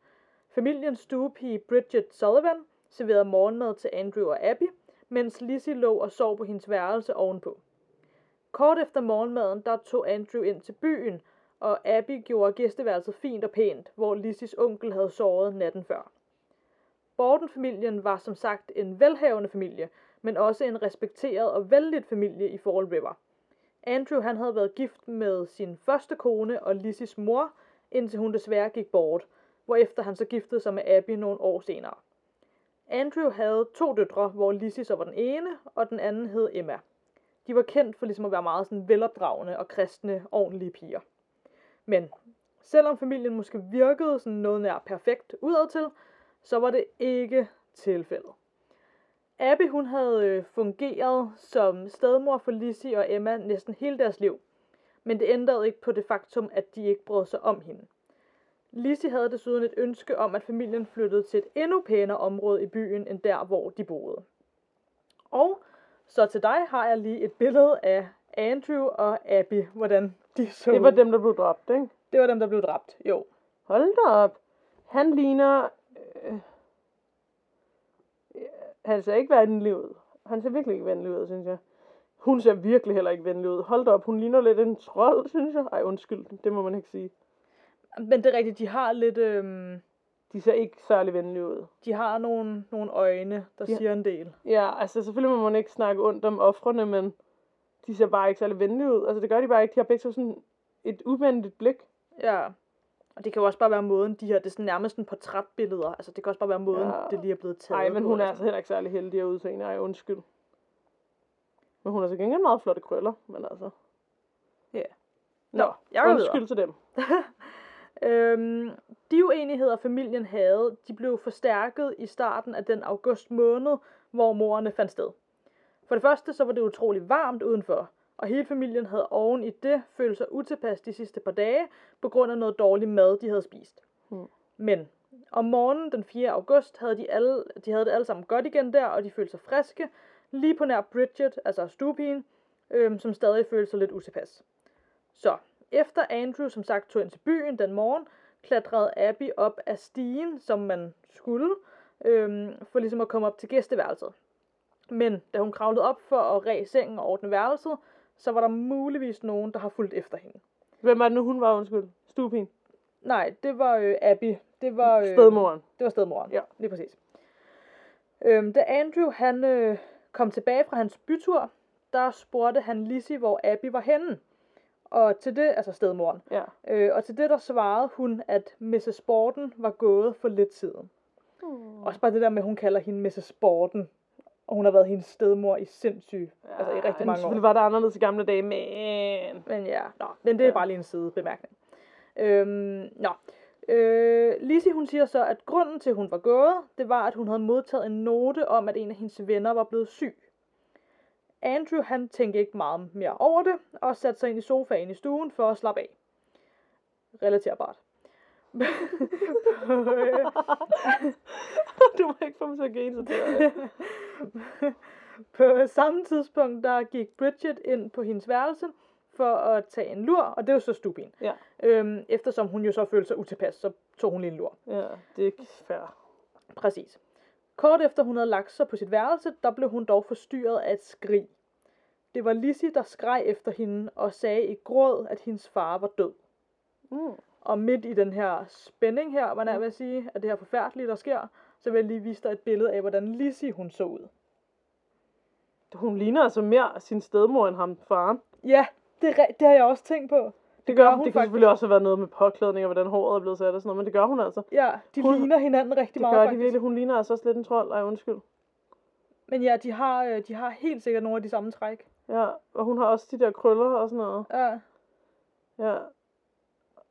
Familiens stuepige Bridget Sullivan serverede morgenmad til Andrew og Abby, mens Lizzie lå og sov på hendes værelse ovenpå. Kort efter morgenmaden, der tog Andrew ind til byen, og Abby gjorde gæsteværelset fint og pænt, hvor Lizzies onkel havde sovet natten før. Borden-familien var som sagt en velhavende familie, men også en respekteret og vældig familie i Fall River. Andrew han havde været gift med sin første kone og Lizzies mor, indtil hun desværre gik bort, hvorefter han så giftede sig med Abby nogle år senere. Andrew havde to døtre, hvor Lizzie så var den ene, og den anden hed Emma. De var kendt for ligesom at være meget sådan velopdragende og kristne, ordentlige piger. Men selvom familien måske virkede sådan noget nær perfekt udadtil, så var det ikke tilfældet. Abby hun havde øh, fungeret som stedmor for Lizzie og Emma næsten hele deres liv, men det ændrede ikke på det faktum, at de ikke brød sig om hende. Lizzie havde desuden et ønske om, at familien flyttede til et endnu pænere område i byen, end der, hvor de boede. Og så til dig har jeg lige et billede af Andrew og Abby, hvordan de så Det var ud. dem, der blev dræbt, ikke? det var dem, der blev dræbt. Jo. Hold da op. Han ligner... Øh, ja, han ser ikke venlig ud. Han ser virkelig ikke venlig ud, synes jeg. Hun ser virkelig heller ikke venlig ud. Hold da op, hun ligner lidt en trold, synes jeg. Ej, undskyld, det må man ikke sige. Men det er rigtigt, de har lidt, øhm, De ser ikke særlig venlige ud. de har nogle, nogle øjne, der Ja. siger en del. Ja, altså selvfølgelig må man ikke snakke ondt om offrene, men de ser bare ikke særlig venlige ud. Altså det gør de bare ikke. De har begge to sådan et uvenligt blik. Ja. Og det kan jo også bare være måden, de her, det er sådan nærmest en portrætbilleder. Altså det kan også bare være måden, Ja. det lige er blevet taget Nej, men hun er altså. altså heller ikke særlig heldig at udseende. Ej, undskyld. Men hun har til gengæld meget flotte krøller, men altså. Ja. Nå, Nå, jeg undskyld til dem. Øhm, de uenigheder, familien havde, de blev forstærket i starten af den august måned, hvor morerne fandt sted. For det første, så var det utrolig varmt udenfor, Og hele familien havde oven i det følt sig utilpas de sidste par dage, på grund af noget dårlig mad, de havde spist. Mm. Men om morgenen den 4. august havde de, alle, de havde det alle sammen godt igen der, og de følte sig friske, lige på nær Bridget, altså stuepigen, øhm, som stadig følte sig lidt utilpas. Så, efter Andrew som sagt tog ind til byen den morgen, klatrede Abby op af stigen, som man skulle, øhm, for ligesom at komme op til gæsteværelset. Men da hun kravlede op for at ræge sengen og ordne værelset, så var der muligvis nogen, der har fulgt efter hende. Hvem var det nu, hun var, undskyld? Stuepin. Nej, det var øh, Abby. Det var, øh, Stedmoren. Det var stedmoren. Ja. Lige præcis. Øhm, da Andrew han øh, kom tilbage fra hans bytur, der spurgte han Lizzie, hvor Abby var henne. Og til det, altså stedmoren, Ja. øh, og til det der svarede hun, at Mrs. Sporten var gået for lidt siden. Mm. Også bare det der med, at hun kalder hende Mrs. Sporten. Og hun har været hendes stedmor i sindssyg, ja, altså i rigtig mange år. Selvfølgelig var det anderledes i gamle dage, men... Men ja, nå, men det er bare lige en sidebemærkning. Øhm, nå. Øh, Lizzie, hun siger så, at grunden til, at hun var gået, det var, at hun havde modtaget en note om, at en af hendes venner var blevet syg. Andrew, han tænkte ikke meget mere over det, og satte sig ind i sofaen i stuen for at slappe af. Relaterbart. du må ikke få mig til at grine så det På samme tidspunkt, der gik Bridget ind på hendes værelse for at tage en lur, og det jo så stupin. Ja. Øhm, eftersom hun jo så følte sig utilpas, så tog hun lige en lur. Ja, det er ikke fair. Præcis. Kort efter hun havde lagt sig på sit værelse, der blev hun dog forstyrret af et skrig. Det var Lizzie, der skreg efter hende og sagde i gråd, at hendes far var død. Mm. Og midt i den her spænding her, man er ved at sige, at det her forfærdelige, der sker, så vil jeg lige vise dig et billede af, hvordan Lizzie hun så ud. Hun ligner altså mere sin stedmor end ham faren. Ja, det, det har jeg også tænkt på. Det gør hun hun Det kan faktisk. selvfølgelig også have været noget med påklædning og hvordan håret er blevet sat og sådan noget, men det gør hun altså. Ja, de Hun- ligner hinanden rigtig Det meget gør de faktisk. virkelig. Hun ligner altså også lidt en trold. Ej, undskyld. Men ja, de har, øh, de har helt sikkert nogle af de samme træk. Ja, og hun har også de der krøller og sådan noget. Ja. Ja.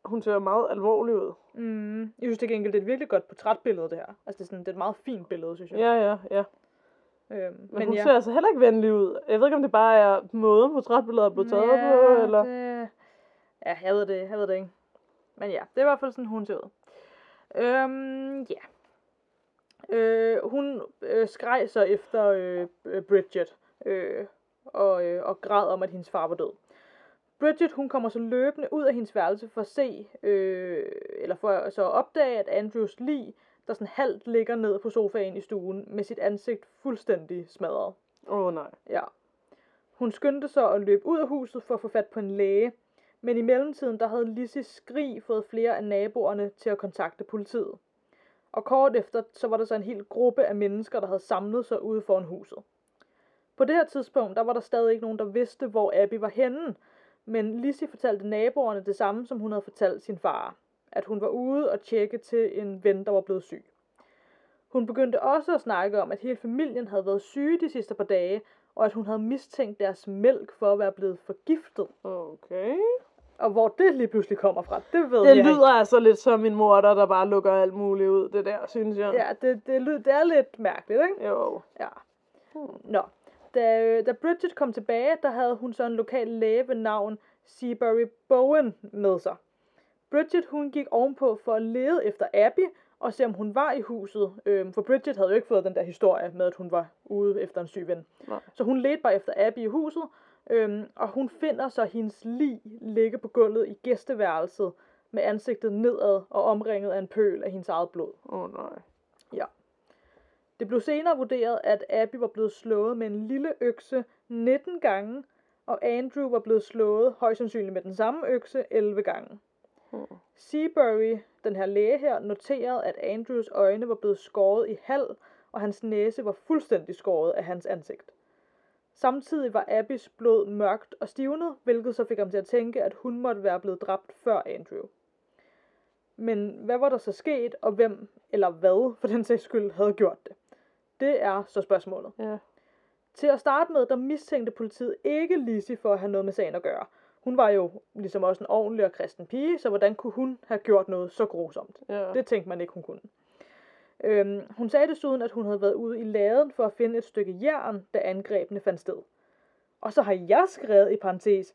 Hun ser meget alvorlig ud. Mm. Jeg synes det gengæld, det er et virkelig godt portrætbillede, det her. Altså, det er, sådan, det er et meget fint billede, synes jeg. Ja, ja, ja. Øhm, Men, men hun ja. ser altså heller ikke venlig ud. Jeg ved ikke, om det bare er måden, portrætbilledet er blevet taget på, eller... Det... Ja, jeg ved det, jeg ved det ikke. Men ja, det er i hvert fald sådan, hun ser ud. Øhm, ja. Øh, hun øh, skreg så efter øh, Bridget, øh, og, øh, og græd om, at hendes far var død. Bridget, hun kommer så løbende ud af hendes værelse for at se, øh, eller for så at opdage, at Andrews lig, der sådan halvt ligger ned på sofaen i stuen, med sit ansigt fuldstændig smadret. Åh, oh, nej. Ja. Hun skyndte sig at løbe ud af huset for at få fat på en læge, men i mellemtiden der havde Lissis skrig fået flere af naboerne til at kontakte politiet. Og kort efter, så var der så en hel gruppe af mennesker, der havde samlet sig ude foran huset. På det her tidspunkt, der var der stadig ikke nogen, der vidste, hvor Abby var henne, men Lizzie fortalte naboerne det samme, som hun havde fortalt sin far. At hun var ude og tjekke til en ven, der var blevet syg. Hun begyndte også at snakke om, at hele familien havde været syge de sidste par dage, og at hun havde mistænkt deres mælk for at være blevet forgiftet. Okay. Og hvor det lige pludselig kommer fra, det ved Det jeg lyder altså lidt som min morter, der bare lukker alt muligt ud, det der, synes jeg. ikke. Ja, det, det, det er lidt mærkeligt, ikke? Jo. Ja. Nå. Da, da Bridget kom tilbage, der havde hun så en lokal læge ved navn Seabury Bowen med sig. Bridget, hun gik ovenpå for at lede efter Abby, og se om hun var i huset. Øhm, for Bridget havde jo ikke fået den der historie med, at hun var ude efter en syg ven. Nej. Så hun ledte bare efter Abby i huset, øhm, og hun finder så hendes lig ligge på gulvet i gæsteværelset, med ansigtet nedad og omringet af en pøl af hendes eget blod. Åh, oh, nej. Ja. Det blev senere vurderet, at Abby var blevet slået med en lille økse 19 gange, og Andrew var blevet slået højst sandsynligt med den samme økse 11 gange. Hmm. Seabury, den her læge her, noterede, at Andrews øjne var blevet skåret i halv, og hans næse var fuldstændig skåret af hans ansigt. Samtidig var Abbys blod mørkt og stivnet, hvilket så fik ham til at tænke, at hun måtte være blevet dræbt før Andrew. Men hvad var der så sket, og hvem, eller hvad, for den sags skyld, havde gjort det? Det er så spørgsmålet. Ja. Til at starte med, der mistænkte politiet ikke Lizzie for at have noget med sagen at gøre. Hun var jo ligesom også en ordentlig og kristen pige, så hvordan kunne hun have gjort noget så grusomt? ja. Det tænkte man ikke, hun kunne. Øhm, hun sagde desuden, at hun havde været ude i laden for at finde et stykke jern, da angrebene fandt sted. Og så har jeg skrevet i parentes,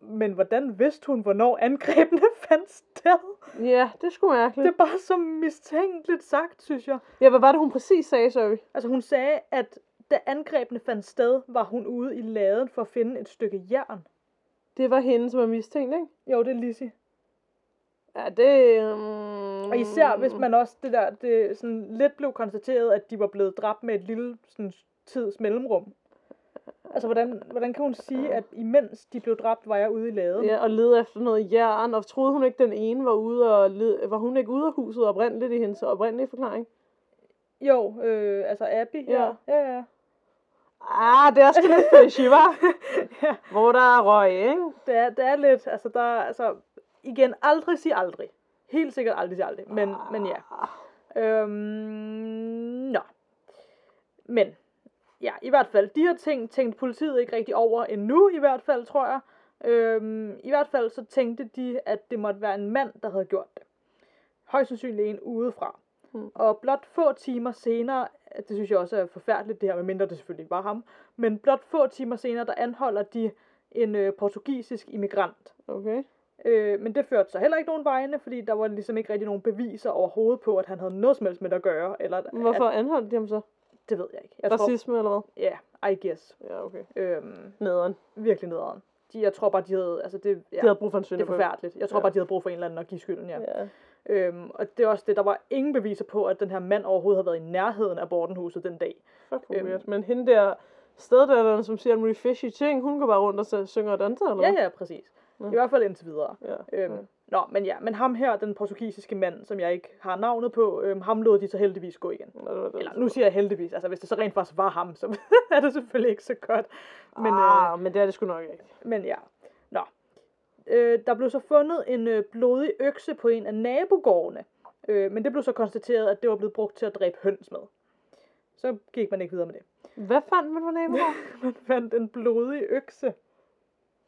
men hvordan vidste hun, hvornår angrebene fandt sted? Ja, det er sgu Det mærkeligt. er bare så mistænkeligt sagt, synes jeg. Ja, hvad var det, hun præcis sagde, sorry? Altså hun sagde, at da angrebene fandt sted, var hun ude i laden for at finde et stykke jern. Det var hende, som var mistænkt, ikke? Jo, det er Lizzie. Ja, det... Um... Og især hvis man også det der, det sådan lidt blev konstateret, at de var blevet dræbt med et lille sådan, tids mellemrum. Altså, hvordan, hvordan kan hun sige, at imens de blev dræbt, var jeg ude i laden? Ja, og lede efter noget jern, og troede hun ikke, den ene var ude og led... Var hun ikke ude af huset oprindeligt i hendes oprindelige forklaring? Jo, øh, altså Abby. Ja. Ja, ja. ja. Ah, det er sgu lidt fishy, var? ja. Hvor der er røg, ikke? Det, er, det er lidt, altså der, er- altså, igen, aldrig sig aldrig. Helt sikkert aldrig sig aldrig, men, men ja. Øhm, nå. Men, ja, i hvert fald, de her ting tænkte politiet ikke rigtig over endnu, i hvert fald, tror jeg. Øhm, I hvert fald så tænkte de, at det måtte være en mand, der havde gjort det. Højst sandsynligt en udefra. Hmm. Og blot få timer senere, det synes jeg også er forfærdeligt, det her, med mindre det selvfølgelig var ham, men blot få timer senere, der anholder de en øh, portugisisk immigrant. Okay. Øh, men det førte så heller ikke nogen vegne, fordi der var ligesom ikke rigtig nogen beviser overhovedet på, at han havde noget som helst med det at gøre. Eller, Hvorfor At, anholdt de ham så? det ved jeg ikke. Jeg Racisme eller hvad? tror, ja, I guess. Ja, okay. Øhm, Nederen. virkelig nederen. De, jeg tror bare, de havde, altså det, ja, De havde brug for en det synder er forfærdeligt. Jeg tror Ja. bare, de havde brug for en eller anden at give skylden, ja. Ja. Øhm, og det er også det, der var ingen beviser på, at den her mand overhovedet havde været i nærheden af Bordenhuset den dag. Fuck, Øhm. weird. Men hende der steddatteren, som siger alle mulige fishy ting, hun går bare rundt og så synger og danser, eller Ja, ja, præcis. Nå. I hvert fald indtil videre. Ja. Øhm, ja. Nå, men ja, men ham her, den portugisiske mand, som jeg ikke har navnet på, øhm, ham lod de så heldigvis gå igen. Nå, det det. Eller nu siger jeg heldigvis, altså hvis det så rent faktisk var ham, så er det selvfølgelig ikke så godt. Men, ah, men det er det sgu nok ikke. øh, men ja, nå. Øh, der blev så fundet en øh, blodig økse på en af nabogårdene, øh, men det blev så konstateret, at det var blevet brugt til at dræbe høns med. Så gik man ikke videre med det. Hvad fandt man på nabogården? Man fandt en blodig økse.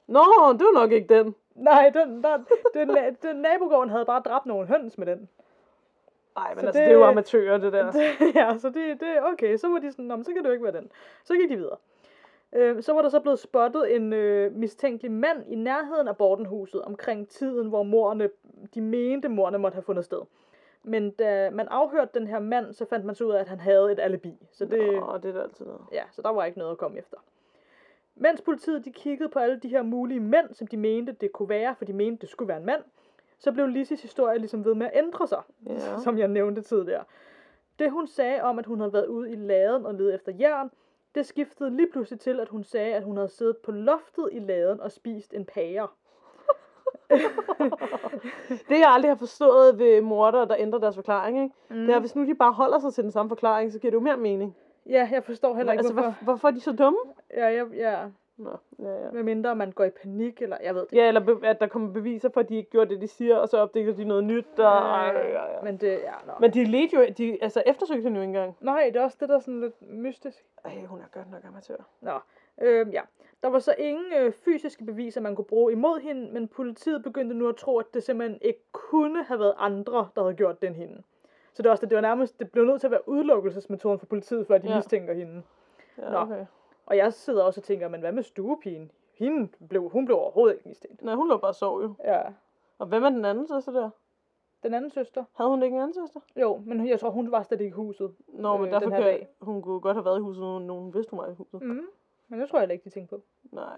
Nå, det var nok ikke den. Nej, den, der, den, den nabogården havde bare dræbt nogle høns med den. Nej, men Så altså, det- det... det er jo amatører, det der. ja, så det, det okay. Så var de sådan, "Nå, men så kan det jo ikke være den. Så gik de videre. Øh, så var der så blevet spottet en øh, mistænkelig mand i nærheden af Bordenhuset omkring tiden, hvor morerne, de mente, morerne måtte have fundet sted. Men da man afhørte den her mand, så fandt man så ud af, at han havde et alibi. Så det, Nå, det er altid noget. ja, så der var ikke noget at komme efter. Mens politiet de kiggede på alle de her mulige mænd, som de mente, det kunne være, for de mente, det skulle være en mand, så blev Lissis historie ligesom ved med at ændre sig, Ja. som jeg nævnte tidligere. Det hun sagde om, at hun havde været ude i laden og ledet efter jern, det skiftede lige pludselig til, at hun sagde, at hun havde siddet på loftet i laden og spist en pære. Det jeg aldrig har forstået ved morder, der ændrer deres forklaring, ikke? Mm. det er, hvis nu de bare holder sig til den samme forklaring, så giver det jo mere mening. Ja, jeg forstår heller ikke, altså, hvorfor. hvor, hvorfor er de så dumme? Ja, ja, ja. Nå, ja, ja. Med mindre man går i panik, eller jeg ved det. Ja, eller be- at der kommer beviser for, at de ikke gjorde det, de siger, og så opdager de noget nyt. Der... Ej, ja, ja. Men det, ja, nå. Men de ledte jo, de, altså eftersøgte hende jo ikke engang. Nej, det er også det, der er sådan lidt mystisk. Ej, hun er godt nok amatør. Nå, øh, ja. Der var så ingen øh, fysiske beviser, man kunne bruge imod hende, men politiet begyndte nu at tro, at det simpelthen ikke kunne have været andre, der havde gjort den hende. Så det var, også, det, det var nærmest, det blev nødt til at være udelukkelsesmetoden for politiet, før de Ja. ja. mistænker hende. Ja, Nå. okay. Og jeg sidder også og tænker, men hvad med stuepigen? Hende blev, hun blev overhovedet ikke mistænkt. Nej, hun lå bare og sov jo. Ja. Og hvem er den anden søster der? Den anden søster? Havde hun ikke en anden søster? Jo, men jeg tror, hun var slet ikke i huset. Nå, men Øh, derfor den her kan dag. hun kunne godt have været i huset, når nogen vidste, hun var i huset. Mm. Men det tror jeg heller ikke, de tænkte på. Nej.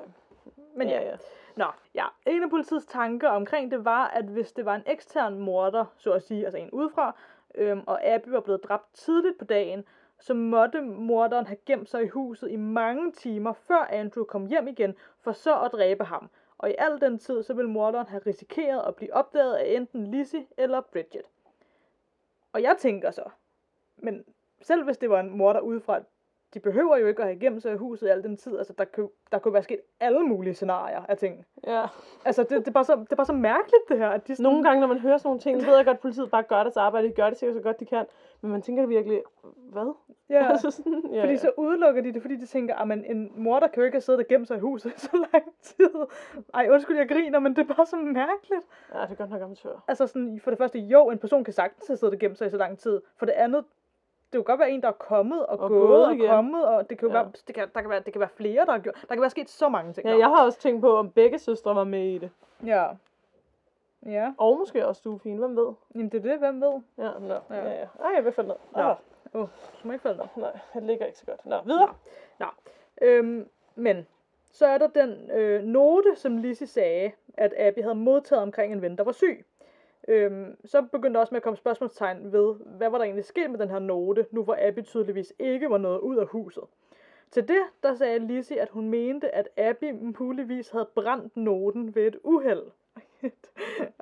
Men ja, ja. Nå, ja. En af politiets tanker omkring det var, at hvis det var en ekstern morder, så at sige, altså en udefra, øhm, og Abby var blevet dræbt tidligt på dagen, så måtte morderen have gemt sig i huset i mange timer, før Andrew kom hjem igen, for så at dræbe ham. Og i al den tid, så ville morderen have risikeret at blive opdaget af enten Lizzie eller Bridget. Og jeg tænker så, men selv hvis det var en morder udefra, de behøver jo ikke at have gemt sig i huset i al den tid. Altså, der kunne, der kunne være sket alle mulige scenarier af ting. Ja. Altså, det, det, er bare så, det er bare så mærkeligt, det her. At de sådan, Nogle gange, når man hører sådan nogle ting, så ved jeg godt, at politiet bare gør deres arbejde. De gør det sikkert så godt, de kan. Men man tænker virkelig, hvad? Ja, altså sådan, ja, fordi ja. så udelukker de det, fordi de tænker, at en morder kan jo ikke have siddet og gemt sig i huset i så lang tid. Ej, undskyld, jeg griner, men det er bare så mærkeligt. Ja, det er godt nok amatør. Altså sådan, for det første, jo, en person kan sagtens have siddet og gemt sig i så lang tid. For det andet, det kan godt være en, der er kommet og, Og gået, gået og igen. kommet, og det kan jo Ja. være, det kan, der kan være, det kan være flere, der har gjort, der kan være sket så mange ting. Ja, jeg har også tænkt på, om begge søstre var med i det. ja. Ja, Og måske også Stufine, hvem ved? jamen det er det, hvem ved? Ja, nå. Ja. Ja, ja. Ej, jeg vil falde ned. Nå. Ah, Åh, oh, så må ikke falde ned. nej, det ligger ikke så godt. Nå, videre. Nå. Øhm, men så er der den øh, note, som Lizzie sagde, at Abby havde modtaget omkring en ven, der var syg. Øhm, så begyndte der også med at komme spørgsmålstegn ved, hvad var der egentlig sket med den her note, nu hvor Abby tydeligvis ikke var nået ud af huset. Til det, der sagde Lizzie, at hun mente, at Abby muligvis havde brændt noten ved et uheld.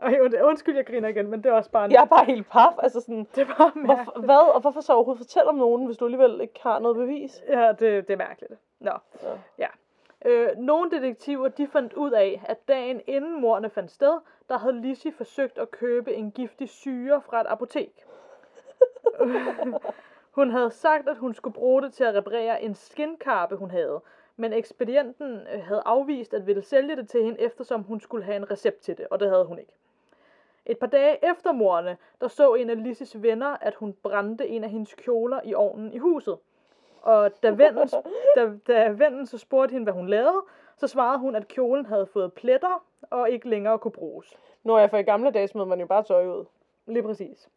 Und- undskyld, jeg griner igen, men det er også bare en... Jeg er bare helt paf. Altså sådan, Det var hvorfor, hvad, og hvorfor så overhovedet fortælle om nogen, hvis du alligevel ikke har noget bevis? Ja, det, det er mærkeligt. Nå. Ja. Ja. Øh, nogle detektiver, de fandt ud af, at dagen inden morerne fandt sted, der havde Lizzie forsøgt at købe en giftig syre fra et apotek. hun havde sagt, at hun skulle bruge det til at reparere en skinkarpe, hun havde. Men ekspedienten øh, havde afvist at ville sælge det til hende, eftersom hun skulle have en recept til det, og det havde hun ikke. Et par dage efter morerne, der så en af Lisses venner, at hun brændte en af hendes kjoler i ovnen i huset. Og da vennen, da, da vennen så spurgte hende, hvad hun lavede, så svarede hun, at kjolen havde fået pletter og ikke længere kunne bruges. Nå ja, for i gamle dage smed man jo bare tøj ud Lige præcis.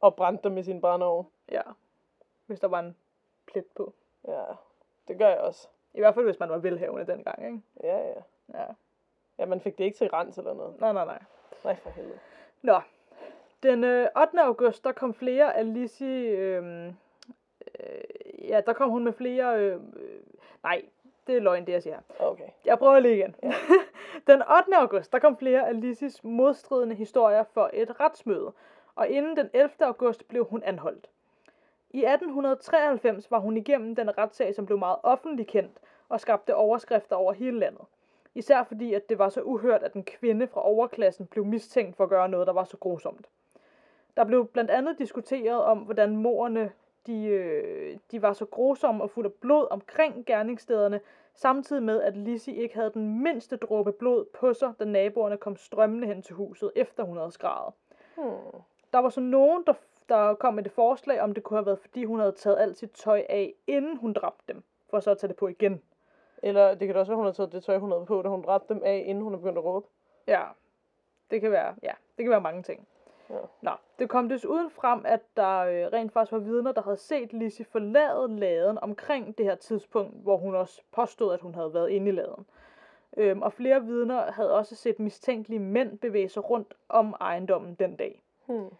og brændte dem med sin brændeovn. Ja. Hvis der var en plet på. Ja, det gør jeg også. I hvert fald, hvis man var velhavende dengang, ikke? Ja, ja. Ja. Ja, man fik det ikke til rens eller noget. Nej, nej, nej. Nej, for helvede. Nå. Den øh, 8. august, der kom flere af Lizzie... Øh, øh, ja, der kom hun med flere... Øh, øh, nej, det er løgn, det jeg siger. Okay. Jeg prøver lige igen. den 8. august, der kom flere af Lizzes modstridende historier for et retsmøde, og inden den 11. august blev hun anholdt. I 1893 var hun igennem den retssag, som blev meget offentlig kendt og skabte overskrifter over hele landet. Især fordi, at det var så uhørt, at en kvinde fra overklassen blev mistænkt for at gøre noget, der var så grusomt. Der blev blandt andet diskuteret om, hvordan morerne de, øh, de var så grusomme og fulde af blod omkring gerningsstederne, samtidig med, at Lizzie ikke havde den mindste dråbe blod på sig, da naboerne kom strømmende hen til huset, efter hun havde skrevet. Hmm. Der var så nogen, der, der kom med det forslag, om det kunne have været, fordi hun havde taget alt sit tøj af, inden hun dræbte dem, for så at tage det på igen. Eller det kan også være, hun har taget det tøj, hun havde på, da hun dræbte dem af, inden hun er begyndt at råbe. Ja, det kan være, ja, det kan være mange ting. Ja. Nå, det kom desuden frem, at der øh, rent faktisk var vidner, der havde set Lizzie forlade laden omkring det her tidspunkt, hvor hun også påstod, at hun havde været inde i laden. Øhm, og flere vidner havde også set mistænkelige mænd bevæge sig rundt om ejendommen den dag. Hmm.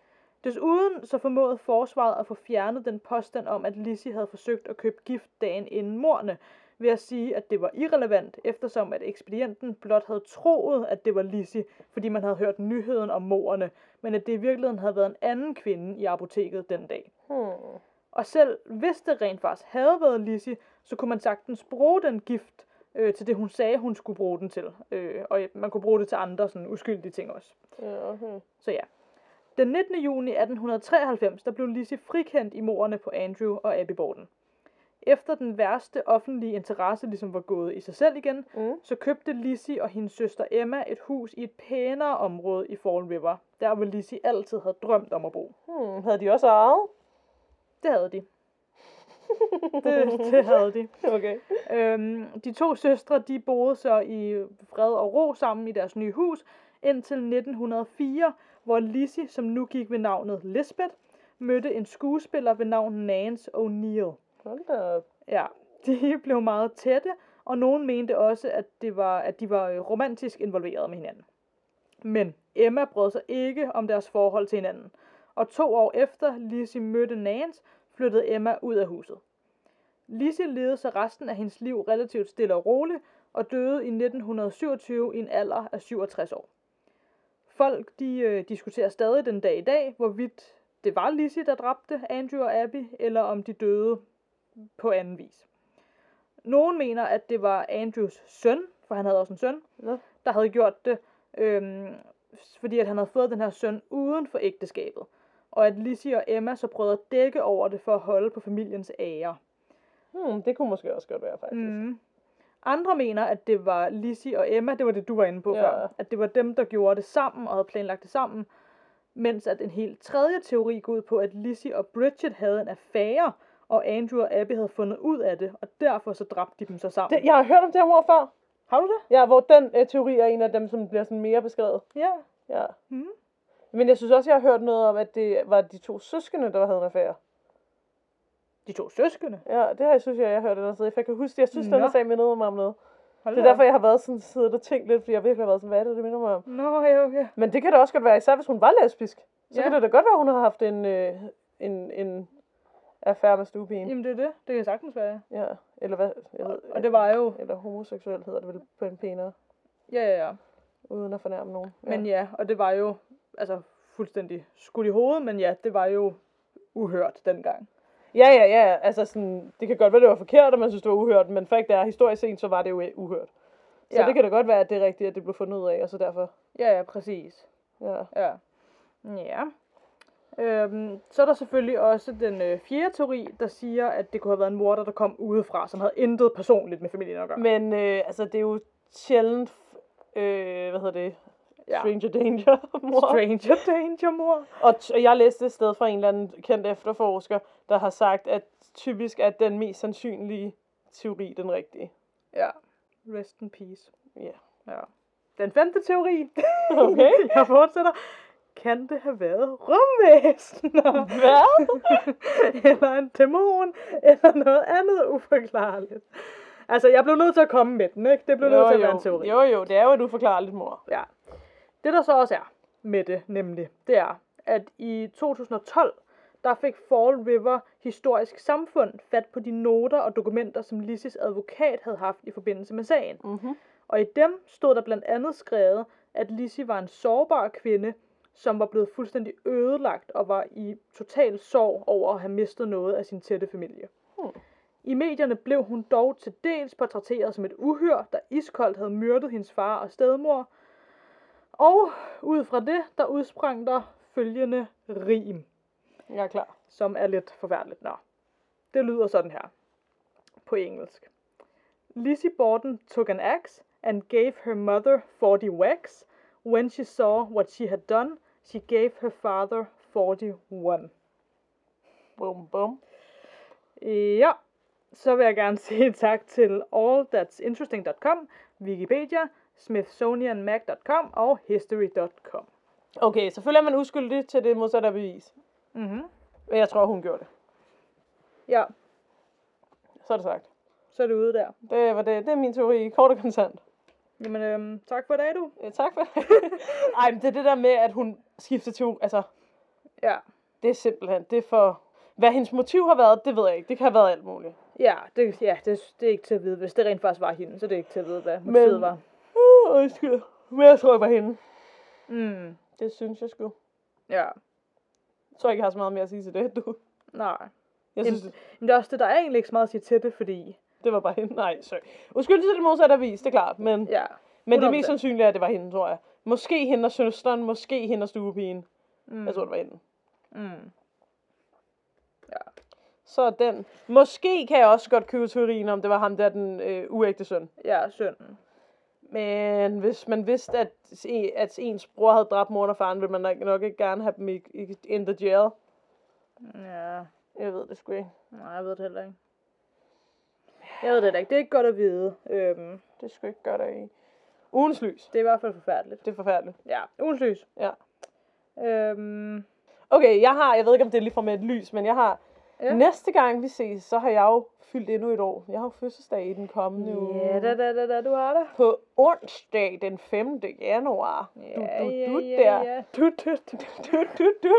Desuden så formåede forsvaret at få fjernet den påstand om, at Lizzie havde forsøgt at købe gift dagen inden morne, ved at sige, at det var irrelevant, eftersom at ekspedienten blot havde troet, at det var Lizzie, fordi man havde hørt nyheden om morerne, men at det i virkeligheden havde været en anden kvinde i apoteket den dag. Hmm. Og selv hvis det rent faktisk havde været Lizzie, så kunne man sagtens bruge den gift øh, til det, hun sagde, hun skulle bruge den til. Øh, og man kunne bruge det til andre sådan uskyldige ting også. Ja, okay. Så ja. Den 19. juni 1893, der blev Lizzie frikendt i morerne på Andrew og Abby Borden. Efter den værste offentlige interesse ligesom var gået i sig selv igen, Mm. så købte Lizzie og hendes søster Emma et hus i et pænere område i Fall River, der hvor Lizzie altid havde drømt om at bo. Hmm. Havde de også ejet? Det havde de. det, det havde de. Okay. Øhm, de to søstre, de boede så i fred og ro sammen i deres nye hus, indtil 1904, hvor Lizzie, som nu gik ved navnet Lisbeth, mødte en skuespiller ved navn Nance O'Neill. Hold da op. Ja, de blev meget tætte, og nogen mente også, at, det var, at de var øh, romantisk involveret med hinanden. Men Emma brød sig ikke om deres forhold til hinanden, og to år efter Lizzie mødte Nance, flyttede Emma ud af huset. Lizzie levede så resten af hendes liv relativt stille og roligt, og døde i 1927 i en alder af 67 år. Folk de, øh, diskuterer stadig den dag i dag, hvorvidt det var Lizzie, der dræbte Andrew og Abby, eller om de døde på anden vis. Nogen mener, at det var Andrews søn, for han havde også en søn, der havde gjort det, øhm, fordi at han havde fået den her søn uden for ægteskabet. Og at Lizzie og Emma så prøvede at dække over det for at holde på familiens ære. Hmm, det kunne måske også godt være, faktisk. Mm. Andre mener, at det var Lizzie og Emma, det var det, du var inde på Ja. før, at det var dem, der gjorde det sammen og havde planlagt det sammen. Mens at en helt tredje teori går ud på, at Lizzie og Bridget havde en affære, og Andrew og Abby havde fundet ud af det, og derfor så dræbte de dem så sammen. Det, jeg har hørt om det her mor før. Har du det? Ja, hvor den øh, teori er en af dem, som bliver sådan mere beskrevet. Ja. Ja. Mhm. Men jeg synes også, jeg har hørt noget om, at det var de to søskende, der havde en affære. De to søskende. Ja, det har jeg synes, jeg, jeg har hørt et eller andet sted. For jeg kan huske, jeg synes, Nå. den her sag mindede mig om noget. Hold Det er derfor, jeg har været sådan, siddet og tænkt lidt, fordi jeg virkelig har været sådan, hvad er det, det minder mig om? Nå, ja, okay. Men det kan da også godt være, især hvis hun var lesbisk. Så Ja. kan det da godt være, hun har haft en, øh, en, en affære med stuepigen. Jamen, det er det. Det kan sagtens være. Ja, eller hvad? Jeg ved, Og det var jo... Eller homoseksuel hedder det vel på en pænere, Ja, ja, ja. uden at fornærme nogen. Men ja, og det var jo altså fuldstændig skudt i hovedet, men ja, det var jo uhørt dengang. Ja, ja, ja. Altså sådan, det kan godt være, det var forkert, og man synes, det var uhørt, men fakt er, historisk set, så var det jo øh, uhørt. Så Ja. det kan da godt være, at det er rigtigt, at det blev fundet ud af, og så derfor, Ja, ja, præcis. ja. Ja. Ja. Øhm, så er der selvfølgelig også den øh, fjerde teori, der siger, at det kunne have været en morder, der kom udefra, som havde intet personligt med familien at gøre. Men øh, altså, det er jo sjældent, øh, hvad hedder det, Ja. stranger danger, mor. Stranger danger, mor. Og, t- jeg læste et sted fra en eller anden kendt efterforsker, der har sagt, at typisk er den mest sandsynlige teori den rigtige. Ja. Rest in peace. Ja. Ja. Den femte teori. Okay. jeg fortsætter. Kan det have været rumvæsener? Hvad? eller en dæmon, eller noget andet uforklarligt. Altså, jeg blev nødt til at komme med den, ikke? Det blev nødt til at være en teori. jo, jo, det er jo et uforklarligt mor. Ja. Det der så også er med det, nemlig, det er, at i 2012, der fik Fall River Historisk Samfund fat på de noter og dokumenter, som Lisses advokat havde haft i forbindelse med sagen. Mm-hmm. Og i dem stod der blandt andet skrevet, at Lizzie var en sårbar kvinde, som var blevet fuldstændig ødelagt og var i total sorg over at have mistet noget af sin tætte familie. Hmm. I medierne blev hun dog til dels portrætteret som et uhyr, der iskoldt havde myrdet hendes far og stedmor. Og ud fra det, der udsprang der følgende rim, Jeg er klar. som er lidt forfærdeligt. Nå, det lyder sådan her på engelsk. Lizzie Borden took an axe and gave her mother 40 whacks. When she saw what she had done, she gave her father 41. Bum, bum. Ja, så vil jeg gerne sige tak til allthat'sinteresting.com, Wikipedia, smithsonianmag.com og history.com. Okay, selvfølgelig er man uskyldig til det modsatte bevis. Mhm. Men jeg tror, hun gjorde det. Ja, Så er det sagt. så er det ude der. Det var det. Det er min teori. Kort og kontant. Jamen, øhm, tak for i dag, du. Ja, tak for det. Ej, men det er det der med, at hun skifter til... Altså, Ja, det er simpelthen... Det er for... Hvad hendes motiv har været, det ved jeg ikke. Det kan have været alt muligt. ja, det, ja det, det er ikke til at vide. Hvis det rent faktisk var hende, så er det ikke til at vide, hvad Men- motivet var. Uh, undskyld. Men jeg tror, jeg var hende. Mm, Det synes jeg sgu. ja, Jeg tror ikke, jeg har så meget mere at sige til det, du. nej. Jeg synes, Men det er også det, der er egentlig ikke så meget at sige til det, fordi... det var bare hende. Nej, sorry. Uskyldig til det modsatte af bevis, det er klart. Men, Ja, men det er 100%. mest sandsynligt, at det var hende, tror jeg. Måske hende og søsteren, måske hende og stuepigen. mm, Jeg tror, det var hende. mm, Så er den. Måske kan jeg også godt købe teorien om, det var ham der, den øh, uægte søn. ja, synden. Men hvis man vidste, at, at ens bror havde dræbt mor og faren, ville man nok, nok ikke gerne have dem i, i, in the jail. Ja, Jeg ved det sgu ikke. nej, jeg ved det heller ikke. Jeg ved det heller ikke. Det er ikke godt at vide. Øhm, Det skulle ikke gøre det i. Ugens lys. det er i hvert fald forfærdeligt. Det er forfærdeligt. Ja, ugens lys. Ja. Øhm, Okay, jeg har, jeg ved ikke om det er lige fra med et lys, men jeg har, Ja. ja. næste gang vi ses, så har jeg jo fyldt endnu et år. Jeg har jo fødselsdag i den kommende uge. ja, da, da, da, da, du har det. På onsdag den 5. januar. Ja, du, du, du ja, der. ja. Du, du, du, du, du, du.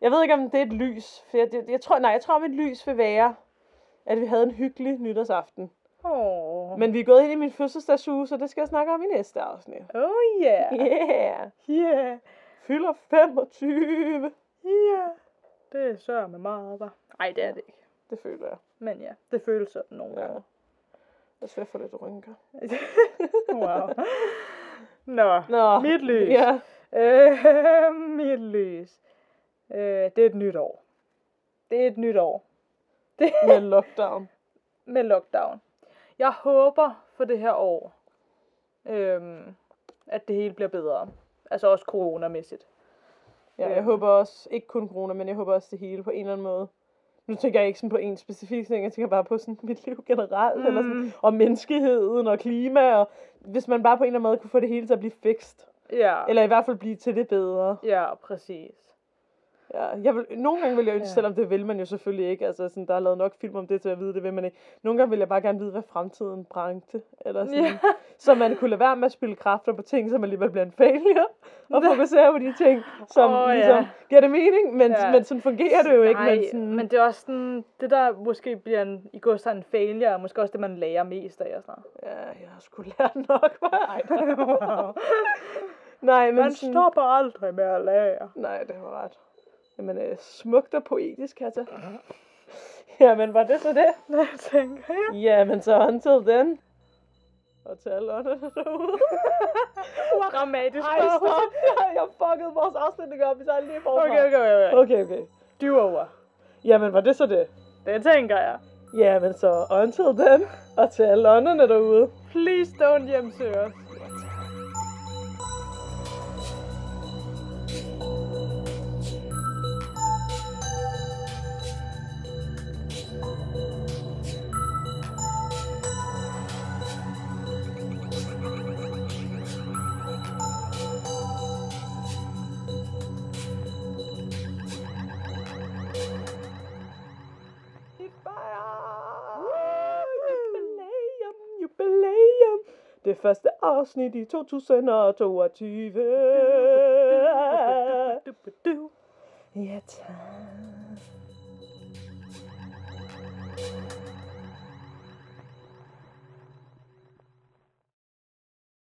Jeg ved ikke, om det er et lys. For jeg, jeg, jeg tror, nej, jeg tror, om et lys vil være, at vi havde en hyggelig nytårsaften. Åh. Men vi er gået ind i min fødselsdagsuge, så det skal jeg snakke om i næste afsnit. Oh yeah. Yeah! Yeah. Fylder 25. Yeah. Det er sør med meget, var. Nej, det er det ikke. Det føler jeg. Men ja, det føles sådan nogle Ja. gange. Jeg skal få lidt rynker. wow. Nå, Nå, mit lys. Ja. Øh, mit lys. Øh, det er et nyt år. Det er et nyt år. Det Med lockdown. med lockdown. Jeg håber for det her år, øhm, at det hele bliver bedre. Altså også coronamæssigt. Ja, jeg håber også, ikke kun corona, men jeg håber også det hele på en eller anden måde. Nu tænker jeg ikke sådan på en specifik ting, jeg tænker bare på sådan mit liv generelt, mm. eller sådan, og menneskeheden og klima, og hvis man bare på en eller anden måde kunne få det hele til at blive fikst. Ja, Eller i hvert fald blive til det bedre. ja, præcis. Ja, jeg vil, nogle gange vil jeg ønske, Ja. ja. selvom det vil man jo selvfølgelig ikke, altså sådan, der er lavet nok film om det til at vide, det vil man ikke. Nogle gange vil jeg bare gerne vide, hvad fremtiden bragte, eller sådan, Ja. ja. så man kunne lade være med at spille kræfter på ting, som alligevel bliver en failure, og fokusere på de ting, som oh, ja. ligesom giver det mening, men, Ja. ja. men sådan fungerer det jo ikke. Nej, men, sådan, men det er også sådan, det der måske bliver en, i går så en failure, er måske også det, man lærer mest af og sådan noget. Ja, jeg har sgu lært nok. Ej, nej, men Man sådan, stopper aldrig med at lære. Nej, det var ret. Jamen, øh, smukt og poetisk, Katja. Jamen, var det så det? Hvad tænker jeg? Jamen, så until then. Og til alle ånderne derude. Dramatisk. Ej, stop. Jeg, fuckede vores afslutning op, hvis jeg lige forfra. Okay, okay, okay. Okay, okay. Du over. Jamen, var det så det? Det tænker jeg. Jamen, så until then. Og til alle ånderne derude. Please don't hjemsøge os. Afsnit i 2022. Ja, tak.